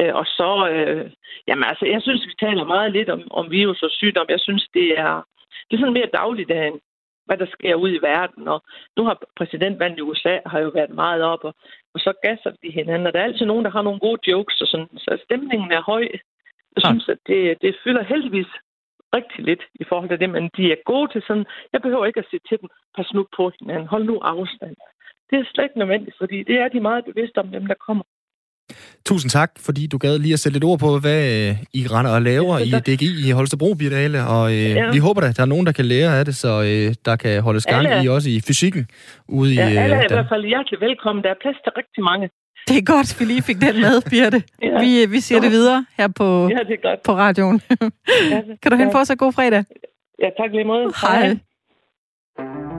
Øh, og så, øh, jamen altså, jeg synes, vi taler meget lidt om, om virus og sygdom. Jeg synes, det er, det er sådan mere dagligdagen, hvad der sker ud i verden. Og nu har præsidentvalget i USA har jo været meget op, og, og så gasser de hinanden. Og der er altid nogen, der har nogle gode jokes, og sådan, så stemningen er høj. Jeg synes, at det, det fylder heldigvis rigtig lidt i forhold til det, men de er gode til sådan, jeg behøver ikke at sige til dem, pas nu på hinanden, hold nu afstand. Det er slet ikke nødvendigt, fordi det er de meget bevidste om dem, der kommer. Tusind tak, fordi du gad lige at sætte lidt ord på, hvad øh, I render og laver i DGI i Holstebro, Birte Og øh, ja. vi håber, at der er nogen, der kan lære af det, så øh, der kan holdes gang alle. i også i fysikken. Ude ja, i, alle er i hvert fald hjertelig velkommen. Der er plads til rigtig mange. Det er godt, vi lige fik den med, Birte. *laughs* ja. vi, vi siger det videre her på, ja, det er godt. på radioen. ja, *laughs* kan du hen for os god fredag? Ja, tak lige måde. Hej. Hej.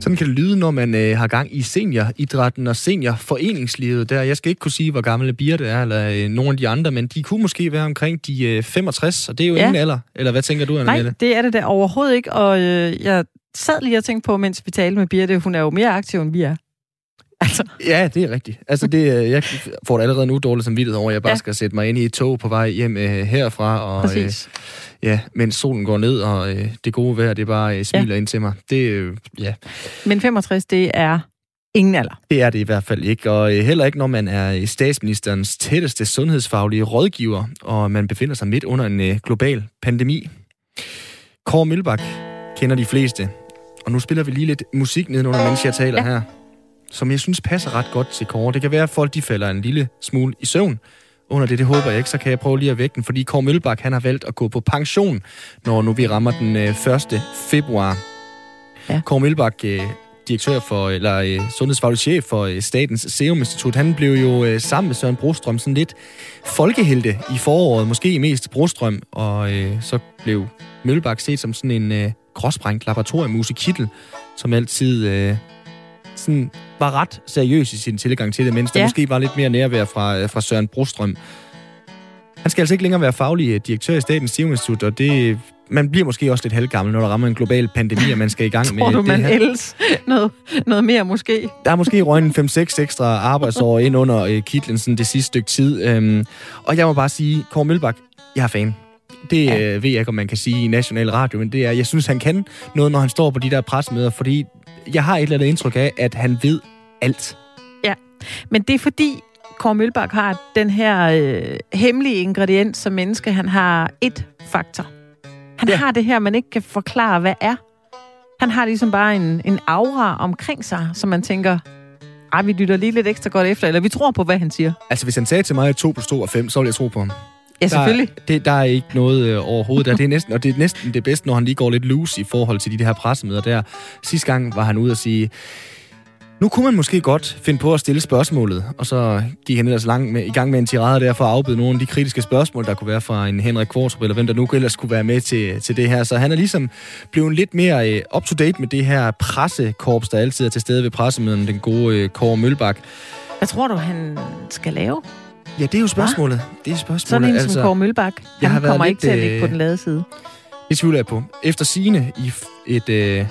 Sådan kan det lyde, når man øh, har gang i senioridrætten og seniorforeningslivet der. Jeg skal ikke kunne sige, hvor gamle Birte er, eller øh, nogle af de andre, men de kunne måske være omkring de øh, 65, og det er jo ja. ingen alder. Eller hvad tænker du, Anna Nej, det er det da overhovedet ikke, og øh, jeg sad lige og tænkte på, mens vi talte med Birte, hun er jo mere aktiv, end vi er. Altså. Ja, det er rigtigt. Altså, det, øh, jeg får det allerede nu dårligt som vidtighed over, at jeg bare ja. skal sætte mig ind i et tog på vej hjem øh, herfra. Og, Præcis. Øh, ja, mens solen går ned, og øh, det gode vejr, det bare øh, smiler ja. ind til mig. Det, øh, ja. Men 65, det er ingen alder. Det er det i hvert fald ikke, og øh, heller ikke, når man er statsministerens tætteste sundhedsfaglige rådgiver, og man befinder sig midt under en øh, global pandemi. Kåre Mølbak kender de fleste, og nu spiller vi lige lidt musik nedenunder, mens jeg taler ja. her, som jeg synes passer ret godt til Kåre. Det kan være, at folk de falder en lille smule i søvn under det, det håber jeg ikke, så kan jeg prøve lige at vække den, fordi Kåre Mølbak, han har valgt at gå på pension, når nu vi rammer den 1. februar. Ja. Kåre Mølbak direktør for, eller øh, sundhedsfaglig chef for øh, Statens Serum Institut, han blev jo øh, sammen med Søren Brostrøm sådan lidt folkehelte i foråret, måske mest Brostrøm, og øh, så blev Møllebak set som sådan en øh, gråsprængt laboratoriemus i kittel, som altid øh, sådan var ret seriøs i sin tilgang til det, mens ja. der måske var lidt mere nærvær fra, øh, fra Søren Brostrøm. Han skal altså ikke længere være faglig øh, direktør i Statens Serum Institut, og det man bliver måske også lidt halvgammel, når der rammer en global pandemi, og man skal i gang *laughs* med Tror du, det man her. ældes noget, noget mere måske? Der er måske røgnet 5-6 ekstra arbejdsår ind under øh, kitlen sådan det sidste stykke tid. Øhm, og jeg må bare sige, Kåre Mølbak, jeg er fan. Det ja. øh, ved jeg ikke, om man kan sige i national radio, men det er, jeg synes, han kan noget, når han står på de der presmøder, fordi jeg har et eller andet indtryk af, at han ved alt. Ja, men det er fordi, Kåre Mølbak har den her øh, hemmelige ingrediens som menneske. Han har et faktor. Han ja. har det her, man ikke kan forklare, hvad er. Han har ligesom bare en, en aura omkring sig, som man tænker, ej, vi lytter lige lidt ekstra godt efter, eller vi tror på, hvad han siger. Altså, hvis han sagde til mig, at 2 plus 2 er 5, så ville jeg tro på ham. Ja, selvfølgelig. Der, det, der er ikke noget øh, overhovedet der. Det er næsten, og det er næsten det bedste, når han lige går lidt loose i forhold til de, de her pressemøder der. Sidste gang var han ude og sige, nu kunne man måske godt finde på at stille spørgsmålet, og så gik han ellers lang med, i gang med en tirade der for at afbøde nogle af de kritiske spørgsmål, der kunne være fra en Henrik Kvartrup, eller hvem der nu ellers kunne være med til, til det her. Så han er ligesom blevet lidt mere uh, up-to-date med det her pressekorps, der altid er til stede ved pressemøden, den gode uh, Kåre Mølbak. Hvad tror du, han skal lave? Ja, det er jo spørgsmålet. Hva? Det er spørgsmålet. Sådan en altså, som Kåre Mølbak. Han har kommer ikke lidt, til at ligge på den lade side. Det tvivler jeg på. Efter sine i et... Uh,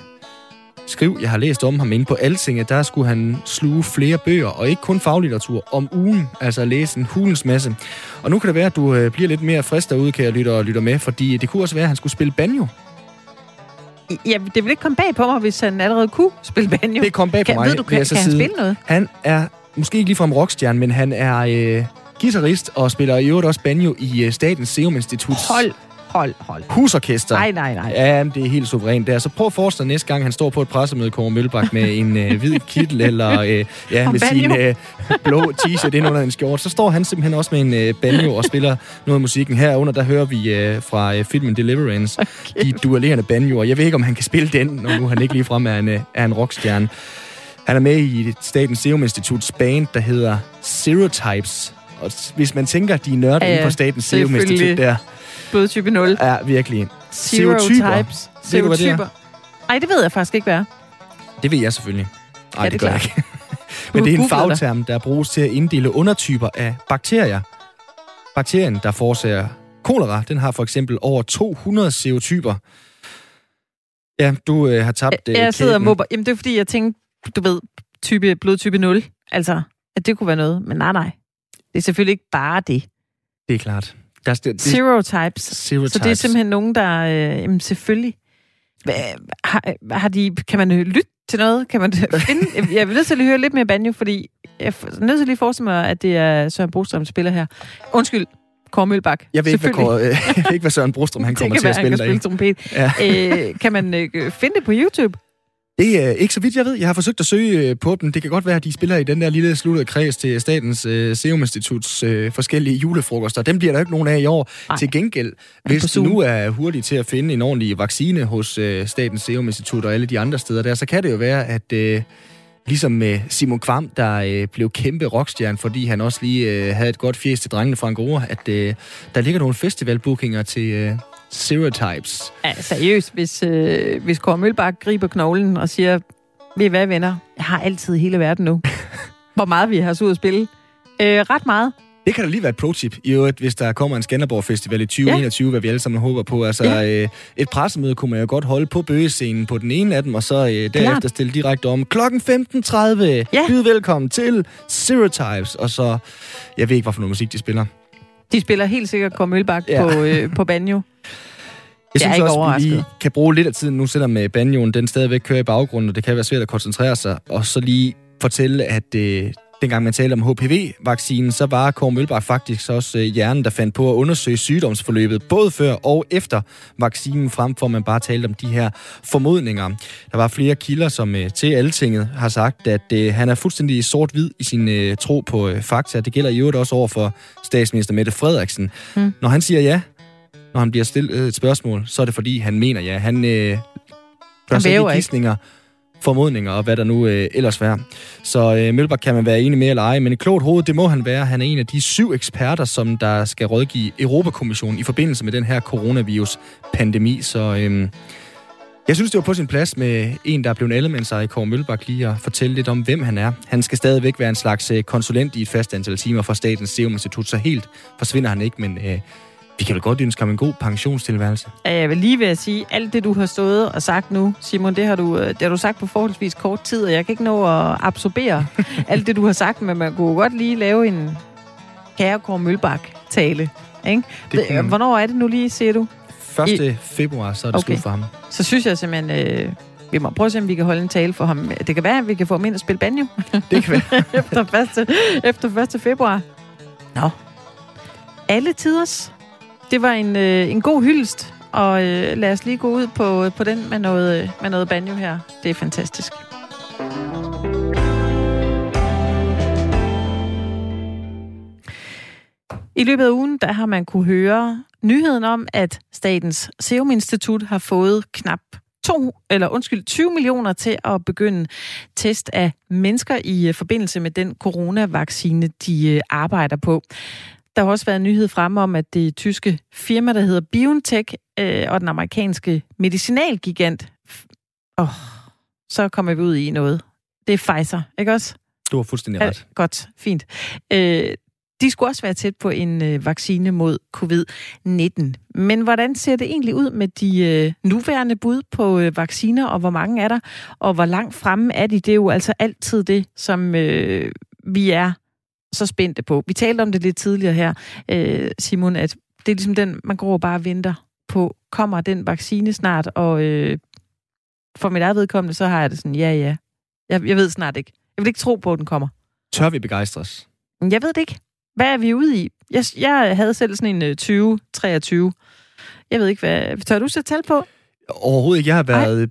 skriv, jeg har læst om ham inde på Altinge, der skulle han sluge flere bøger, og ikke kun faglitteratur, om ugen, altså læse en hulens masse. Og nu kan det være, at du øh, bliver lidt mere frisk derude, kan jeg lytte og lytte med, fordi det kunne også være, at han skulle spille banjo. Ja, det vil ikke komme bag på mig, hvis han allerede kunne spille banjo. Det kom bag på kan, mig. Ved du, kan, kan han spille noget? Han er måske ikke ligefrem rockstjerne, men han er øh, guitarist og spiller i øvrigt også banjo i øh, Statens Serum Institut. Hold hold, hold. Husorkester. Nej, nej, nej. Ja, det er helt suverænt der. Så prøv at forestille dig næste gang, han står på et pressemøde, Kåre Mølbak, med en øh, hvid kittel eller øh, ja, med sin øh, blå t-shirt ind under en skjort. Så står han simpelthen også med en øh, banjo og spiller noget af musikken. Herunder, der hører vi øh, fra øh, filmen Deliverance, okay. de duellerende banjoer. Jeg ved ikke, om han kan spille den, når nu han ikke ligefrem er en, øh, er en rockstjerne. Han er med i Statens Serum Instituts band, der hedder Zero Types. Og hvis man tænker, de er nørder ja, ja, på Statens Serum Institut der, blodtype 0. Ja, virkelig. Zero types. Zero typer. Nej, det ved jeg faktisk ikke, hvad er. Det ved jeg selvfølgelig. Nej, det, det gør jeg ikke. *laughs* Men det er en fagterm, der bruges til at inddele undertyper af bakterier. Bakterien, der forårsager kolera, den har for eksempel over 200 serotyper. Ja, du øh, har tabt øh, Jeg sidder og mobber. Jamen, det er fordi, jeg tænkte, du ved, type, blodtype 0. Altså, at det kunne være noget. Men nej, nej. Det er selvfølgelig ikke bare det. Det er klart. Der, det, Zero types. Zero så det er simpelthen nogen, der... Øh, jamen, selvfølgelig. Har, har de, kan man lytte til noget? Kan man *laughs* finde... Jeg er nødt til at høre lidt mere banjo, fordi jeg er nødt til lige at forestille mig, at det er Søren Brostrøm, der spiller her. Undskyld, Kåre Mølbak. Jeg ved, ikke, hvad, Kåre, *laughs* jeg ved ikke, hvad Søren Brostrøm han *laughs* kommer til at spille spille trompet. Ja. øh, kan man øh, finde det på YouTube? Det er ikke så vidt, jeg ved. Jeg har forsøgt at søge øh, på dem. Det kan godt være, at de spiller i den der lille sluttede kreds til Statens uh, Serum Instituts uh, forskellige julefrokoster. Dem bliver der ikke nogen af i år. Ej. Til gengæld, hvis du nu er hurtig til at finde en ordentlig vaccine hos uh, Statens Serum Institut og alle de andre steder der, så kan det jo være, at uh, ligesom med Simon Kvam, der uh, blev kæmpe rockstjerne, fordi han også lige uh, havde et godt fjes til drengene fra Angora, at uh, der ligger nogle festivalbookinger til... Uh, Stereotypes. Ja, seriøst. Hvis, øh, hvis Kåre Mølbak griber knoglen og siger, ved I hvad, venner? Jeg har altid hele verden nu. *laughs* Hvor meget vi har så ud at spille. Øh, ret meget. Det kan da lige være et pro-tip, i øvrigt, hvis der kommer en Skanderborg Festival i 2021, ja. hvad vi alle sammen håber på. Altså, ja. øh, et pressemøde kunne man jo godt holde på bøgescenen på den ene af dem, og så øh, derefter Klart. stille direkte om klokken 15.30. Ja. Byd velkommen til Stereotypes. Og så, jeg ved ikke, hvorfor noget musik de spiller. De spiller helt sikkert Kåre Mølbak ja. på, øh, på banjo. Jeg synes jeg er også, at vi lige kan bruge lidt af tiden nu, selvom med banjoen den stadigvæk kører i baggrunden, og det kan være svært at koncentrere sig, og så lige fortælle, at øh, dengang man talte om HPV-vaccinen, så var Kåre Mølbak faktisk også øh, hjernen, der fandt på at undersøge sygdomsforløbet, både før og efter vaccinen, frem for at man bare talte om de her formodninger. Der var flere kilder, som øh, til Altinget har sagt, at øh, han er fuldstændig sort-hvid i sin øh, tro på øh, fakta. Det gælder i øvrigt også over for statsminister Mette Frederiksen. Mm. Når han siger ja, når han bliver stillet et spørgsmål, så er det fordi, han mener ja. Han øh, gør sig ikke gidsninger formodninger og hvad der nu øh, ellers være. Så øh, Mølbak kan man være enig med eller ej, men et klogt hoved, det må han være. Han er en af de syv eksperter, som der skal rådgive Europakommissionen i forbindelse med den her coronavirus-pandemi. Så øh, jeg synes, det var på sin plads med en, der er blevet sig i Kåre Mølbak lige at fortælle lidt om, hvem han er. Han skal stadigvæk være en slags øh, konsulent i et fast antal timer fra Statens Serum Institut, så helt forsvinder han ikke, men... Øh, vi kan vel godt ønske ham en god pensionstilværelse. Jeg vil lige ved at sige, alt det, du har stået og sagt nu, Simon, det har du, det har du sagt på forholdsvis kort tid, og jeg kan ikke nå at absorbere *laughs* alt det, du har sagt, men man kunne godt lige lave en Kærekår Mølbak-tale. Ikke? Det Hvornår er det nu lige, siger du? 1. I... februar, så er det okay. slut for ham. Så synes jeg simpelthen, øh, vi må prøve at se, om vi kan holde en tale for ham. Det kan være, at vi kan få ham ind og spille banjo. Det kan være. *laughs* efter, 1. efter 1. februar. Nå. Alle tiders det var en, øh, en god hyldest, og øh, lad os lige gå ud på, på den med noget, øh, med noget banjo her. Det er fantastisk. I løbet af ugen, der har man kunne høre nyheden om, at Statens Serum Institut har fået knap to, eller undskyld, 20 millioner til at begynde test af mennesker i øh, forbindelse med den coronavaccine, de øh, arbejder på. Der har også været en nyhed frem om, at det tyske firma, der hedder BioNTech, øh, og den amerikanske medicinalgigant, åh, så kommer vi ud i noget. Det er Pfizer, ikke også? Du har fuldstændig ret. Ja, godt, fint. Øh, de skulle også være tæt på en øh, vaccine mod covid-19. Men hvordan ser det egentlig ud med de øh, nuværende bud på øh, vacciner, og hvor mange er der, og hvor langt fremme er de? Det er jo altså altid det, som øh, vi er så spændte på. Vi talte om det lidt tidligere her, øh, Simon, at det er ligesom den, man går og bare venter på. Kommer den vaccine snart? Og øh, for mit eget vedkommende, så har jeg det sådan, ja, ja. Jeg, jeg ved snart ikke. Jeg vil ikke tro på, at den kommer. Tør vi begejstres? Jeg ved det ikke. Hvad er vi ude i? Jeg, jeg havde selv sådan en 2023. Øh, jeg ved ikke, hvad... Tør du sætte tal på? Overhovedet ikke. Jeg har været Ej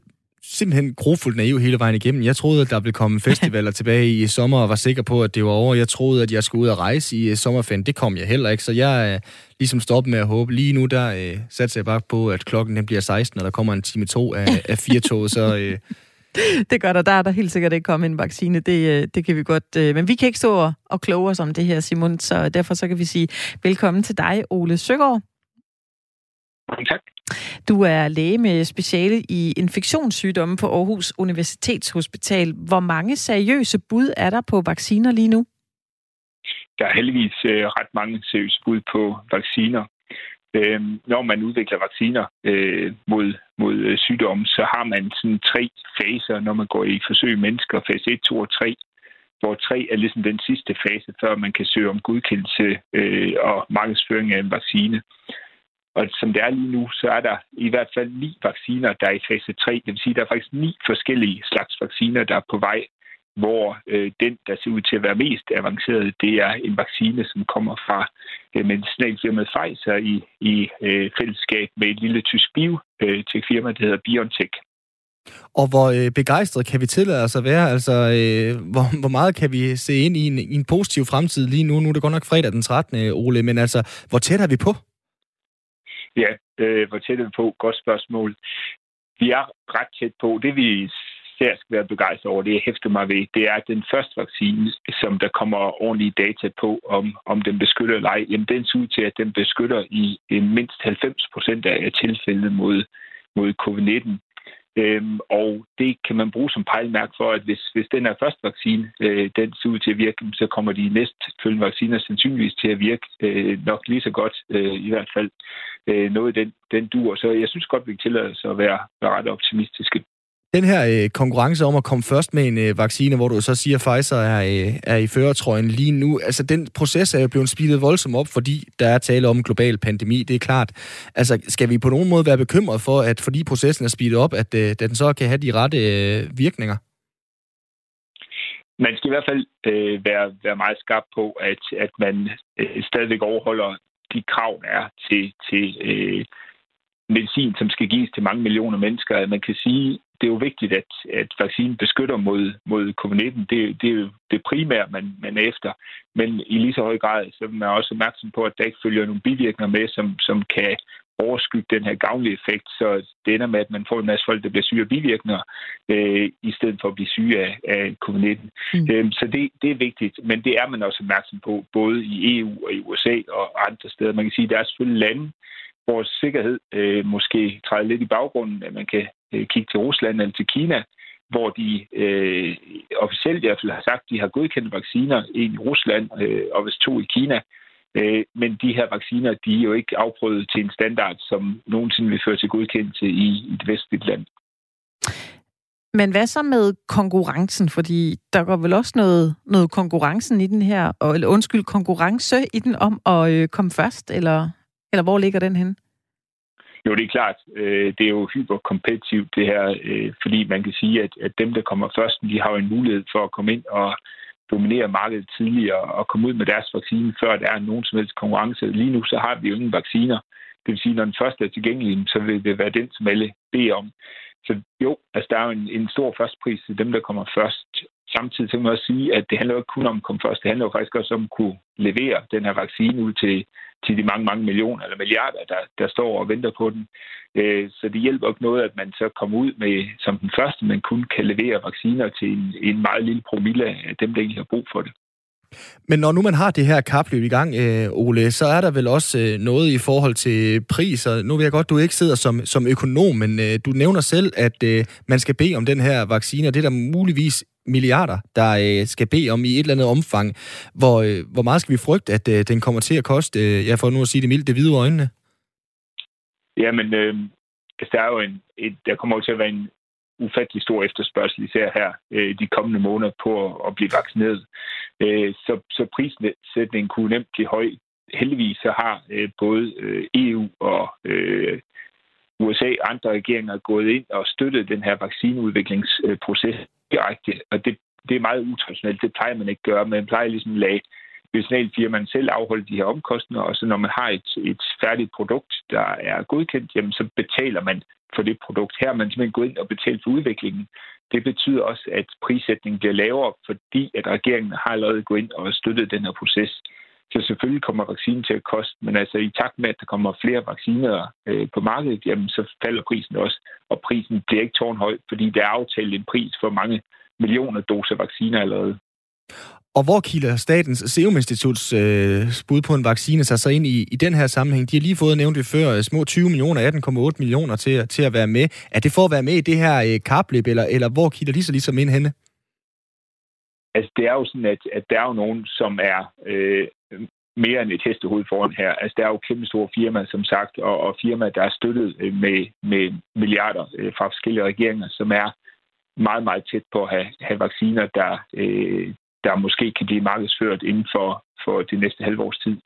simpelthen grofuldt naiv hele vejen igennem. Jeg troede, at der ville komme *laughs* festivaler tilbage i sommer, og var sikker på, at det var over. Jeg troede, at jeg skulle ud og rejse i sommerferien. Det kom jeg heller ikke, så jeg er ligesom stoppet med at håbe. Lige nu, der øh, satser jeg bare på, at klokken den bliver 16, og der kommer en time to af, *laughs* af fire tog, så... Øh, *laughs* det gør der. Der er der helt sikkert ikke kommet en vaccine. Det, øh, det kan vi godt. Øh, men vi kan ikke stå og kloge os om det her, Simon, så derfor så kan vi sige velkommen til dig, Ole Søgaard. Tak. Du er læge med speciale i infektionssygdomme på Aarhus Universitetshospital. Hvor mange seriøse bud er der på vacciner lige nu? Der er heldigvis øh, ret mange seriøse bud på vacciner. Øh, når man udvikler vacciner øh, mod, mod øh, sygdomme, så har man sådan tre faser, når man går i forsøg med mennesker. Fase 1, 2 og 3 hvor 3 er ligesom den sidste fase, før man kan søge om godkendelse øh, og markedsføring af en vaccine. Og som det er lige nu, så er der i hvert fald ni vacciner, der er i fase 3. Det vil sige, at der er faktisk ni forskellige slags vacciner, der er på vej, hvor øh, den, der ser ud til at være mest avanceret, det er en vaccine, som kommer fra øh, medicinalfirmaet Pfizer i, i øh, fællesskab med et lille tysk biotekfirma, øh, der hedder BioNTech. Og hvor øh, begejstret kan vi tillade os at være? Altså, øh, hvor, hvor meget kan vi se ind i en, i en positiv fremtid lige nu? Nu er det godt nok fredag den 13. Ole, men altså, hvor tæt er vi på? Ja, øh, hvor tæt er vi på? Godt spørgsmål. Vi er ret tæt på. Det vi ser skal være begejstret over, det jeg hæfter mig ved, det er den første vaccine, som der kommer ordentlige data på, om, om den beskytter eller ej. Jamen, den ser ud til, at den beskytter i mindst 90 procent af tilfældene mod, mod covid-19. Øhm, og det kan man bruge som pejlemærke for, at hvis, hvis den her første vaccine, øh, den ser ud til at virke, så kommer de næstfølgende vacciner sandsynligvis til at virke øh, nok lige så godt, øh, i hvert fald øh, noget den, den dur. Så jeg synes godt, vi kan tillade os at være, være ret optimistiske. Den her øh, konkurrence om at komme først med en øh, vaccine, hvor du så siger, at Pfizer er, øh, er i føretrøjen lige nu, altså den proces er jo blevet speedet voldsomt op, fordi der er tale om en global pandemi, det er klart. Altså skal vi på nogen måde være bekymret for, at fordi processen er speedet op, at, øh, den så kan have de rette øh, virkninger? man skal i hvert fald øh, være, være meget skarp på, at, at man øh, stadigvæk overholder de krav, der er til, til øh, medicin, som skal gives til mange millioner mennesker. Man kan sige, det er jo vigtigt, at, at vaccinen beskytter mod, mod covid-19. Det, det er jo det primære, man, man er efter. Men i lige så høj grad, så er man også opmærksom på, at der ikke følger nogle bivirkninger med, som, som kan overskygge den her gavnlige effekt, så det ender med, at man får en masse folk, der bliver syge af bivirkninger, øh, i stedet for at blive syge af, af covid-19. Mm. Øh, så det, det er vigtigt, men det er man også opmærksom på, både i EU og i USA og andre steder. Man kan sige, at der er selvfølgelig lande, hvor sikkerhed øh, måske træder lidt i baggrunden, at man kan øh, kigge til Rusland eller til Kina, hvor de øh, officielt i hvert fald har sagt, at de har godkendt vacciner, en i Rusland øh, og hvis to i Kina. Øh, men de her vacciner, de er jo ikke afprøvet til en standard, som nogensinde vil føre til godkendelse i et vestligt land. Men hvad så med konkurrencen? Fordi der går vel også noget, noget konkurrencen i den her, og, eller undskyld, konkurrence i den om at øh, komme først, eller, eller hvor ligger den hen? Jo, det er klart. Øh, det er jo hyperkompetitivt det her, øh, fordi man kan sige, at, at dem, der kommer først, de har jo en mulighed for at komme ind og dominere markedet tidligere og komme ud med deres vaccine, før der er nogen som helst konkurrence. Lige nu så har vi jo ingen vacciner. Det vil sige, når den første er tilgængelig, så vil det være den, som alle beder om. Så jo, altså der er jo en, en stor førstpris til dem, der kommer først. Samtidig kan man også sige, at det handler jo ikke kun om at komme først. Det handler jo faktisk også om at kunne levere den her vaccine ud til, til de mange, mange millioner eller milliarder, der, der står og venter på den. Øh, så det hjælper ikke noget, at man så kommer ud med som den første, man kun kan levere vacciner til en, en meget lille promille af dem, der egentlig har brug for det. Men når nu man har det her kapløb i gang, øh, Ole, så er der vel også øh, noget i forhold til priser. Nu ved jeg godt, du ikke sidder som, som økonom, men øh, du nævner selv, at øh, man skal bede om den her vaccine, og det er der muligvis milliarder, der øh, skal bede om i et eller andet omfang. Hvor, øh, hvor meget skal vi frygte, at øh, den kommer til at koste, øh, jeg får nu at sige det mildt, det hvide øjnene? Jamen, øh, altså, der er jo en, et, der kommer jo til at være en ufattelig stor efterspørgsel, især her øh, de kommende måneder på at, at blive vaccineret. Øh, så, så prissætningen kunne nemt blive høj. Heldigvis så har øh, både øh, EU og øh, USA og andre regeringer gået ind og støttet den her vaccineudviklingsproces direkte, og det, det er meget utraditionelt. Det plejer man ikke at gøre. Man plejer ligesom at lade medicinalfirmaen selv afholde de her omkostninger, og så når man har et, et færdigt produkt, der er godkendt, jamen så betaler man for det produkt. Her er man simpelthen gået ind og betalt for udviklingen. Det betyder også, at prissætningen bliver lavere, fordi at regeringen har allerede gået ind og støttet den her proces. Så selvfølgelig kommer vaccinen til at koste, men altså i takt med, at der kommer flere vacciner øh, på markedet, jamen så falder prisen også, og prisen bliver ikke tårnhøj, fordi der er aftalt en pris for mange millioner doser vacciner allerede. Og hvor kilder Statens Serum Instituts øh, bud på en vaccine sig så ind i, i den her sammenhæng? De har lige fået nævnt det før, øh, små 20 millioner, 18,8 millioner til, til at være med. Er det for at være med i det her øh, kapløb, eller, eller hvor kilder de så ligesom ind henne? Altså, det er jo sådan, at, at der er jo nogen, som er øh, mere end et hestehoved foran her. Altså, der er jo kæmpe store firmaer, som sagt, og, og firmaer, der er støttet øh, med, med milliarder øh, fra forskellige regeringer, som er meget, meget tæt på at have, have vacciner, der, øh, der måske kan blive markedsført inden for, for det næste halve års tid.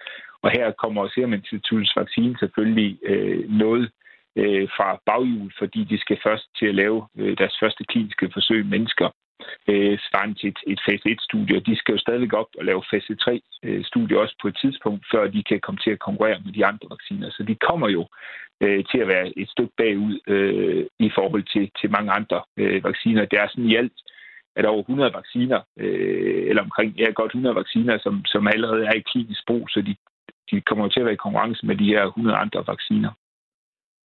Og her kommer Serum Instituttets vaccine selvfølgelig øh, noget øh, fra baghjul, fordi de skal først til at lave øh, deres første kliniske forsøg med mennesker øh, svarende til et, et fase 1-studie. De skal jo stadigvæk op og lave fase 3-studie øh, også på et tidspunkt, før de kan komme til at konkurrere med de andre vacciner. Så de kommer jo øh, til at være et stykke bagud øh, i forhold til, til mange andre øh, vacciner. Det er sådan i alt at over 100 vacciner, øh, eller omkring ja, godt 100 vacciner, som, som allerede er i klinisk brug, så de, de kommer til at være i konkurrence med de her 100 andre vacciner.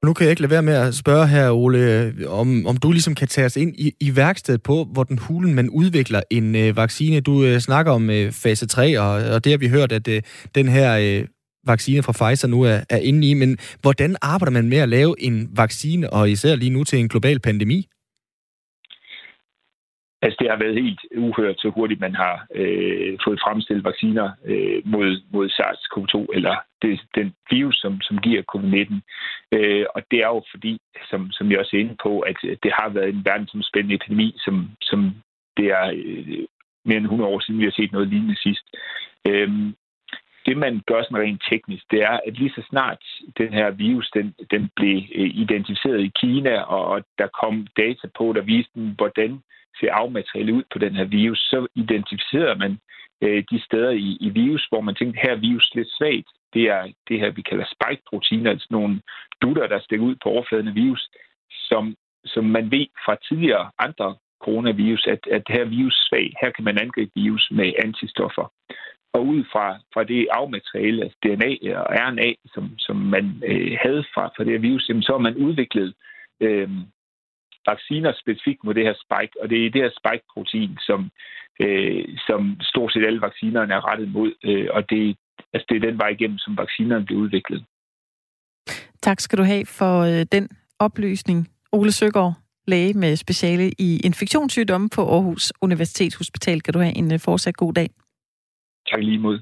Nu kan jeg ikke lade være med at spørge her, Ole, om, om du ligesom kan tage os ind i, i værkstedet på, hvor den hulen man udvikler en øh, vaccine. Du øh, snakker om øh, fase 3, og, og det har vi hørt, at øh, den her øh, vaccine fra Pfizer nu er, er inde i. Men hvordan arbejder man med at lave en vaccine, og især lige nu til en global pandemi? Altså, det har været helt uhørt, så hurtigt man har øh, fået fremstillet vacciner øh, mod, mod SARS-CoV-2, eller det, den virus, som, som giver covid-19. Øh, og det er jo fordi, som, som jeg også er inde på, at det har været en verdensomspændende epidemi, som, som det er øh, mere end 100 år siden, vi har set noget lignende sidst. Øh, det, man gør sådan rent teknisk, det er, at lige så snart den her virus, den, den blev øh, identificeret i Kina, og der kom data på, der viste, hvordan ser afmateriale ud på den her virus, så identificerer man øh, de steder i, i virus, hvor man tænkte, her er virus lidt svagt. Det er det her, vi kalder spike-proteiner, altså nogle dutter, der stikker ud på overfladen af virus, som, som man ved fra tidligere andre coronavirus, at, at det her virus svag. Her kan man angribe virus med antistoffer. Og ud fra, fra det afmateriale, altså DNA og RNA, som, som man øh, havde fra, fra det her virus, jamen, så har man udviklet øh, vacciner specifikt mod det her spike, og det er det her spike-protein, som, øh, som stort set alle vaccinerne er rettet mod, øh, og det, altså, det er den vej igennem, som vaccinerne bliver udviklet. Tak skal du have for øh, den oplysning, Ole Søgaard, læge med speciale i infektionssygdomme på Aarhus Universitetshospital. Kan du have en øh, fortsat god dag? Tak lige imod.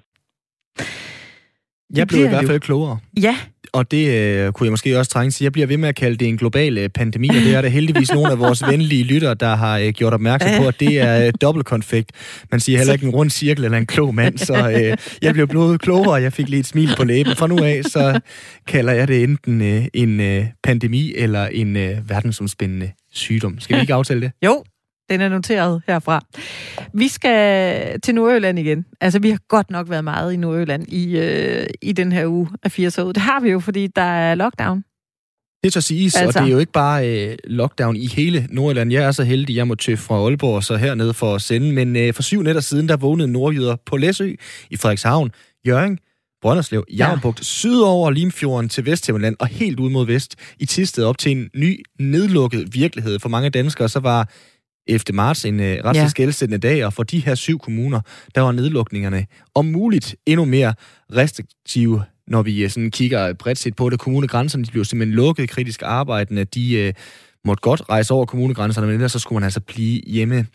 Jeg blev i hvert fald klogere. Ja. Og det øh, kunne jeg måske også trænge til. Jeg bliver ved med at kalde det en global øh, pandemi, og det er der heldigvis nogle af vores *laughs* venlige lyttere, der har øh, gjort opmærksom på, at det er øh, dobbeltkonfekt. Man siger heller ikke en rund cirkel eller en klog mand, så øh, jeg blev blevet klogere, og jeg fik lige et smil på læben. Fra nu af, så kalder jeg det enten øh, en øh, pandemi eller en øh, verdensomspændende sygdom. Skal vi ikke aftale det? Jo, den er noteret herfra. Vi skal til Nordjylland igen. Altså, vi har godt nok været meget i Nordjylland i, øh, i den her uge af 80 år. Det har vi jo, fordi der er lockdown. Det at siges, altså. og det er jo ikke bare øh, lockdown i hele Nordjylland. Jeg er så heldig, jeg må tøffe fra Aalborg så hernede for at sende. Men øh, for syv nætter siden, der vågnede nordjyder på Læsø, i Frederikshavn, Jørgen, Brønderslev, Javnbugt, ja. sydover Limfjorden til Vesthimmerland og helt ud mod vest i Tisted op til en ny nedlukket virkelighed for mange danskere. Så var 11. marts en øh, ret ja. skældsættende dag, og for de her syv kommuner, der var nedlukningerne om muligt endnu mere restriktive, når vi øh, sådan kigger bredt set på det. Kommunegrænserne de blev simpelthen lukket, kritisk arbejdende, de øh, måtte godt rejse over kommunegrænserne, men ellers så skulle man altså blive hjemme.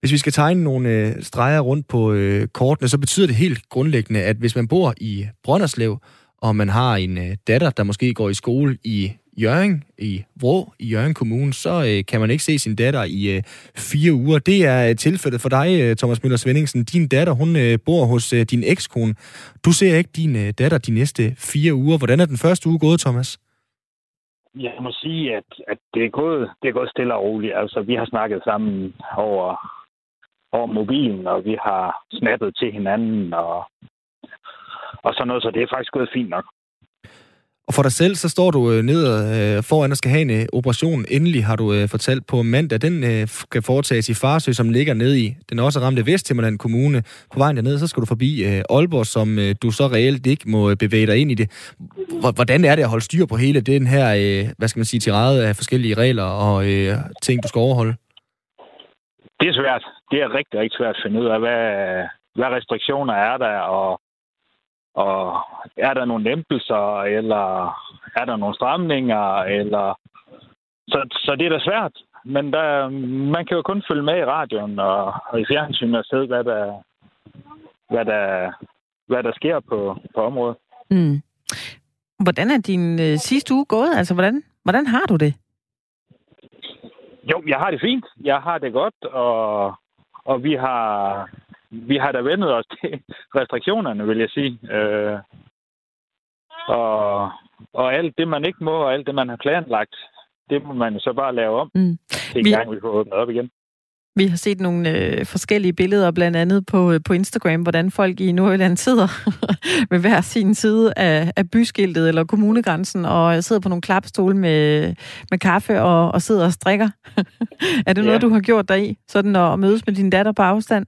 Hvis vi skal tegne nogle øh, streger rundt på øh, kortene, så betyder det helt grundlæggende, at hvis man bor i Brønderslev, og man har en øh, datter, der måske går i skole i Jørgen, i Vrå, i Jørgen Kommune, så øh, kan man ikke se sin datter i øh, fire uger. Det er øh, tilfældet for dig, øh, Thomas Møller Svendingsen. Din datter, hun øh, bor hos øh, din ekskone. Du ser ikke din øh, datter de næste fire uger. Hvordan er den første uge gået, Thomas? Jeg må sige, at, at det, er gået, det er gået stille og roligt. Altså, vi har snakket sammen over, over mobilen, og vi har snappet til hinanden, og, og sådan noget, så det er faktisk gået fint nok. Og for dig selv, så står du øh, ned øh, foran og skal have en øh, operation. Endelig har du øh, fortalt på mandag, den øh, kan foretages i Farsø, som ligger ned i den også ramte Vesthimmerland Kommune. På vejen derned, så skal du forbi øh, Aalborg, som øh, du så reelt ikke må øh, bevæge dig ind i det. Hvordan er det at holde styr på hele den her, øh, hvad skal man sige, tirade af forskellige regler og øh, ting, du skal overholde? Det er svært. Det er rigtig, rigtig svært at finde ud af, hvad, hvad restriktioner er der, og og er der nogle lempelser, eller er der nogle stramninger, eller... Så, så det er da svært. Men der, man kan jo kun følge med i radioen og, og i fjernsynet og se, hvad der, hvad der, hvad der sker på, på området. Mm. Hvordan er din øh, sidste uge gået? Altså, hvordan, hvordan har du det? Jo, jeg har det fint. Jeg har det godt, og, og vi har vi har da vendet os til restriktionerne, vil jeg sige. Øh, og, og alt det, man ikke må, og alt det, man har planlagt, det må man så bare lave om, mm. til vi... gang vi får åbnet op igen. Vi har set nogle øh, forskellige billeder, blandt andet på, øh, på Instagram, hvordan folk i Nordjylland sidder *laughs* ved hver sin side af, af byskiltet eller kommunegrænsen, og sidder på nogle klapstole med, med kaffe og, og sidder og strikker. *laughs* er det ja. noget, du har gjort dig i, sådan at mødes med din datter på afstand?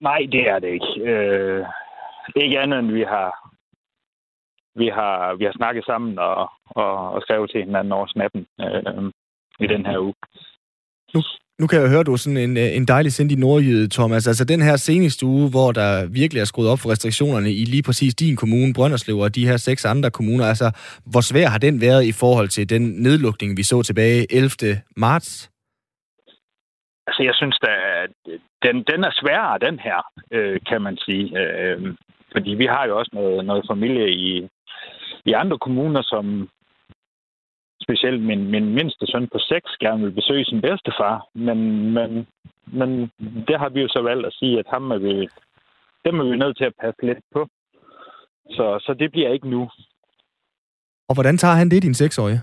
Nej, det er det ikke. Øh, ikke andet end vi har, vi har, vi har snakket sammen og, og, og skrevet til hinanden over snappen øh, i den her uge. Nu, nu kan jeg høre, du er sådan en, en dejlig sindig nordjyde, Thomas. Altså den her seneste uge, hvor der virkelig er skruet op for restriktionerne i lige præcis din kommune, Brønderslev, og de her seks andre kommuner. Altså, hvor svær har den været i forhold til den nedlukning, vi så tilbage 11. marts? Altså, jeg synes, at den, den er sværere, den her, øh, kan man sige. Øh, fordi vi har jo også noget, noget familie i, i andre kommuner, som specielt min, min mindste søn på seks gerne vil besøge sin bedstefar. Men, men, men det har vi jo så valgt at sige, at ham er vi, dem er vi nødt til at passe lidt på. Så, så det bliver ikke nu. Og hvordan tager han det, din seksårige?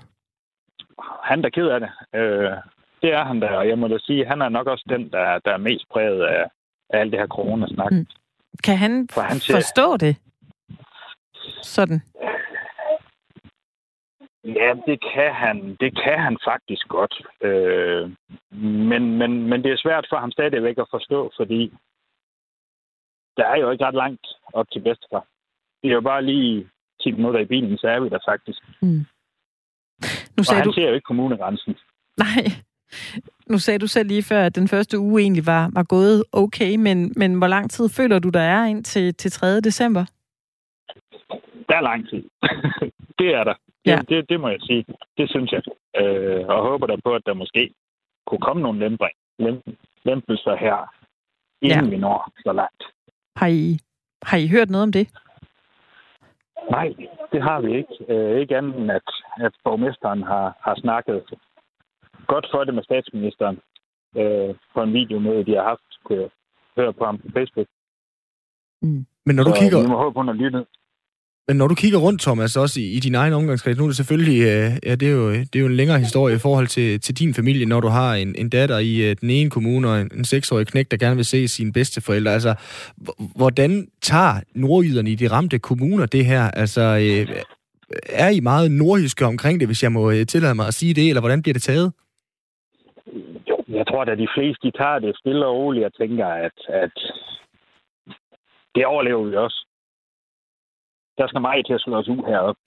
Han er ked af det. Øh, det er han da, og jeg må da sige, han er nok også den, der, der er mest præget af, af alt det her corona-snak. Mm. Kan han, For han ser- forstå det? Sådan. Ja, det kan han, det kan han faktisk godt. Øh, men, men, men det er svært for ham stadigvæk at forstå, fordi der er jo ikke ret langt op til bedstefar. Det er jo bare lige 10 minutter i bilen, så er vi der faktisk. Nu Og sagde han du, ser jo ikke kommunegrænsen. nej, nu sagde du selv lige før, at den første uge egentlig var, var gået okay, men, men hvor lang tid føler du, der er ind til, til 3. december? Der er lang tid. *laughs* det er der. Ja. Det, det, det må jeg sige. Det synes jeg. Øh, og håber der på, at der måske kunne komme nogle lempring, lemp, lempelser her, inden Ja. vi når så langt. Har I, har I hørt noget om det? Nej, det har vi ikke. Øh, ikke andet end, at, at borgmesteren har, har snakket godt for det med statsministeren øh, på en videomøde, de har haft, kunne jeg høre på ham på Facebook. Men når du så kigger... vi må håbe, hun har lyttet. Men når du kigger rundt, Thomas, også i, i din egen omgangskreds, nu er det selvfølgelig, øh, ja, det er, jo, det er jo en længere historie i forhold til, til din familie, når du har en, en datter i øh, den ene kommune og en, en seksårig knæk, der gerne vil se sine bedsteforældre. Altså, h- hvordan tager nordjyderne i de ramte kommuner det her? Altså, øh, er I meget nordjyske omkring det, hvis jeg må øh, tillade mig at sige det, eller hvordan bliver det taget? Jo, jeg tror at de fleste de tager det stille og roligt og tænker, at, at det overlever vi også. Der skal meget til at slå os ud heroppe.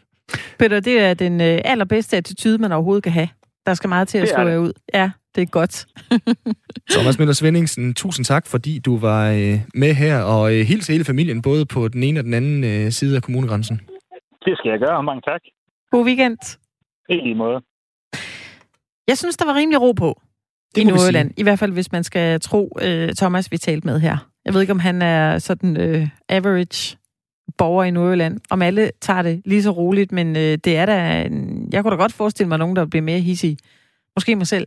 *laughs* Peter, det er den øh, allerbedste attitude, man overhovedet kan have. Der skal meget til at slå jer ud. Ja, det er godt. *laughs* Thomas Møller Svendingsen, tusind tak, fordi du var øh, med her, og øh, hils hele familien, både på den ene og den anden side af kommunegrænsen. Det skal jeg gøre. Mange tak. God weekend. I lige måde. Jeg synes, der var rimelig ro på Det i Nordjylland. I hvert fald, hvis man skal tro øh, Thomas, vi talte med her. Jeg ved ikke, om han er sådan øh, average borger i Nordjylland. Om alle tager det lige så roligt, men øh, det er da... En, jeg kunne da godt forestille mig nogen, der bliver mere hissige. Måske mig selv.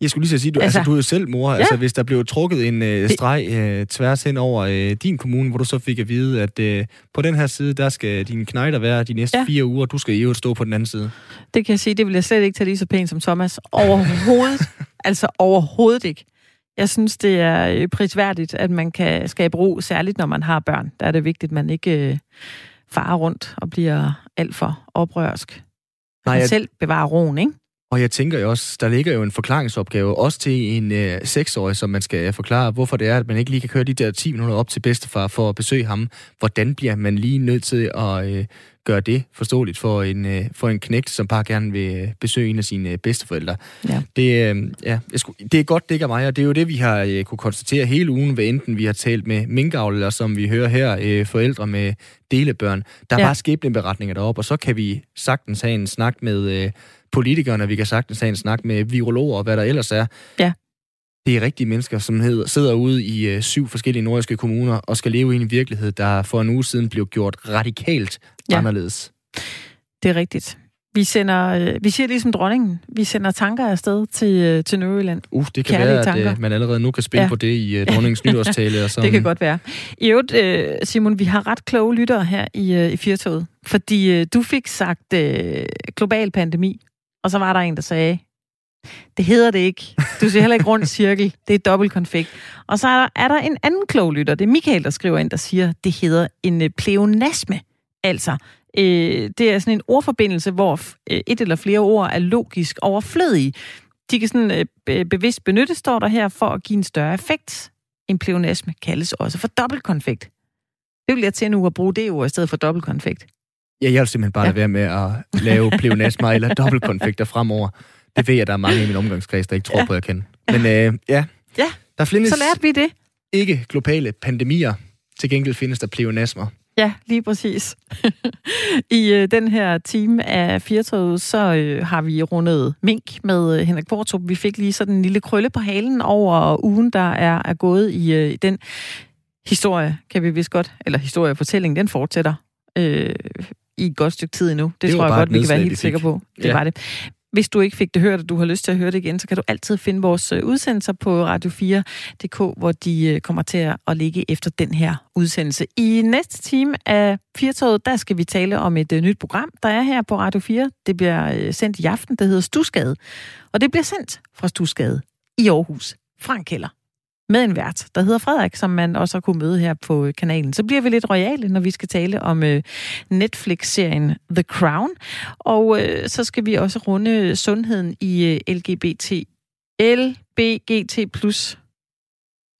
Jeg skulle lige så sige, du, altså, Altså- du er jo selv mor. Ja. Altså, hvis der blev trukket en øh, streg øh, tværs hen over øh, din kommune, hvor du så fik at vide, at øh, på den her side, der skal dine knejder være de næste Ja. fire uger, du skal i øvrigt stå på den anden side. Det kan jeg sige, det vil jeg slet ikke tage lige så pænt som Thomas. Overhovedet. *laughs* altså overhovedet ikke. Jeg synes, det er øh, prisværdigt, at man kan skabe ro, særligt når man har børn. Der er det vigtigt, at man ikke øh, farer rundt og bliver alt for oprørsk. Man Nej, jeg- selv bevarer roen, ikke? Og jeg tænker jo også, der ligger jo en forklaringsopgave, også til en øh, seksårig, som man skal forklare, hvorfor det er, at man ikke lige kan køre de der 10 minutter op til bedstefar for at besøge ham. Hvordan bliver man lige nødt til at øh, gøre det forståeligt for en, øh, for en knægt, som bare gerne vil øh, besøge en af sine øh, bedsteforældre? Ja. Det, øh, ja, jeg skulle, det er godt, det ikke er mig, og det er jo det, vi har øh, kunne konstatere hele ugen, hvad enten vi har talt med minkavlere, som vi hører her, øh, forældre med delebørn. Der er Ja. bare skæbneberetninger deroppe, og så kan vi sagtens have en snak med øh, politikerne, vi kan sagtens have en snak med virologer og hvad der ellers er. Ja. Det er rigtige mennesker, som hedder, sidder ude i øh, syv forskellige nordiske kommuner og skal leve i en virkelighed, der for en uge siden blev gjort radikalt Ja. anderledes. Det er rigtigt. Vi sender, øh, vi siger ligesom dronningen, vi sender tanker afsted til, øh, til Nordjylland. Uh, det kan Kærlige være, at tanker. øh, man allerede nu kan spille Ja. på det i øh, *laughs* dronningens nytårstale. Og så, Det kan godt være. I øvrigt, øh, Simon, vi har ret kloge lyttere her i, øh, i Firtoget, fordi øh, du fik sagt øh, global pandemi, og så var der en, der sagde, det hedder det ikke. Du siger heller ikke rundt cirkel. Det er dobbelt konfekt. Og så er der, er der en anden klog lytter. Det er Michael, der skriver ind, der siger, det hedder en øh, pleonasme. Altså, øh, det er sådan en ordforbindelse, hvor øh, et eller flere ord er logisk overflødige. De kan sådan øh, bevidst benyttes, står der her, for at give en større effekt. En pleonasme kaldes også for dobbeltkonfekt. Det vil jeg til nu at bruge det ord i stedet for dobbeltkonfekt. Ja, jeg vil simpelthen bare Ja. være med at lave pleonasmer eller dobbeltkonfekter fremover. Det ved jeg, der er mange i min omgangskreds, der ikke tror Ja. ja. på, at jeg kan. Men øh, ja, Ja, der findes Så lærte vi det. ikke globale pandemier. Til gengæld findes der pleonasmer. Ja, lige præcis. *laughs* I øh, den her time af Firtoget, så øh, har vi rundet mink med øh, Henrik Bortrup. Vi fik lige sådan en lille krølle på halen over ugen, der er, er gået i øh, den historie, kan vi vist godt, eller historiefortælling, den fortsætter øh, i et godt stykke tid endnu. Det, Det tror jeg godt, vi kan være helt sikre på. Det Ja. var det. Hvis du ikke fik det hørt, og du har lyst til at høre det igen, så kan du altid finde vores øh, udsendelser på radio4.dk, hvor de øh, kommer til at ligge efter den her udsendelse. I næste time af Firtoget, der skal vi tale om et uh, nyt program, der er her på Radio 4. Det bliver sendt i aften, det hedder Stusgade. Og det bliver sendt fra Stusgade i Aarhus. Frank Keller med en vært, der hedder Frederik, som man også har kunne møde her på øh, kanalen. Så bliver vi lidt royale, når vi skal tale om øh, Netflix-serien The Crown. Og øh, så skal vi også runde sundheden i øh, LGBT, LBGT plus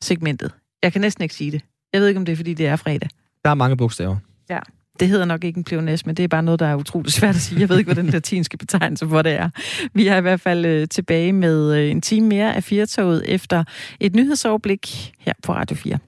segmentet. Jeg kan næsten ikke sige det. Jeg ved ikke, om det er, fordi det er fredag. Der er mange bogstaver. Ja. Det hedder nok ikke en pleonasme, det er bare noget, der er utroligt svært at sige. Jeg ved ikke, hvad den latinske betegnelse for det er. Vi er i hvert fald øh, tilbage med øh, en time mere af Firtoget efter et nyhedsoverblik her på Radio 4.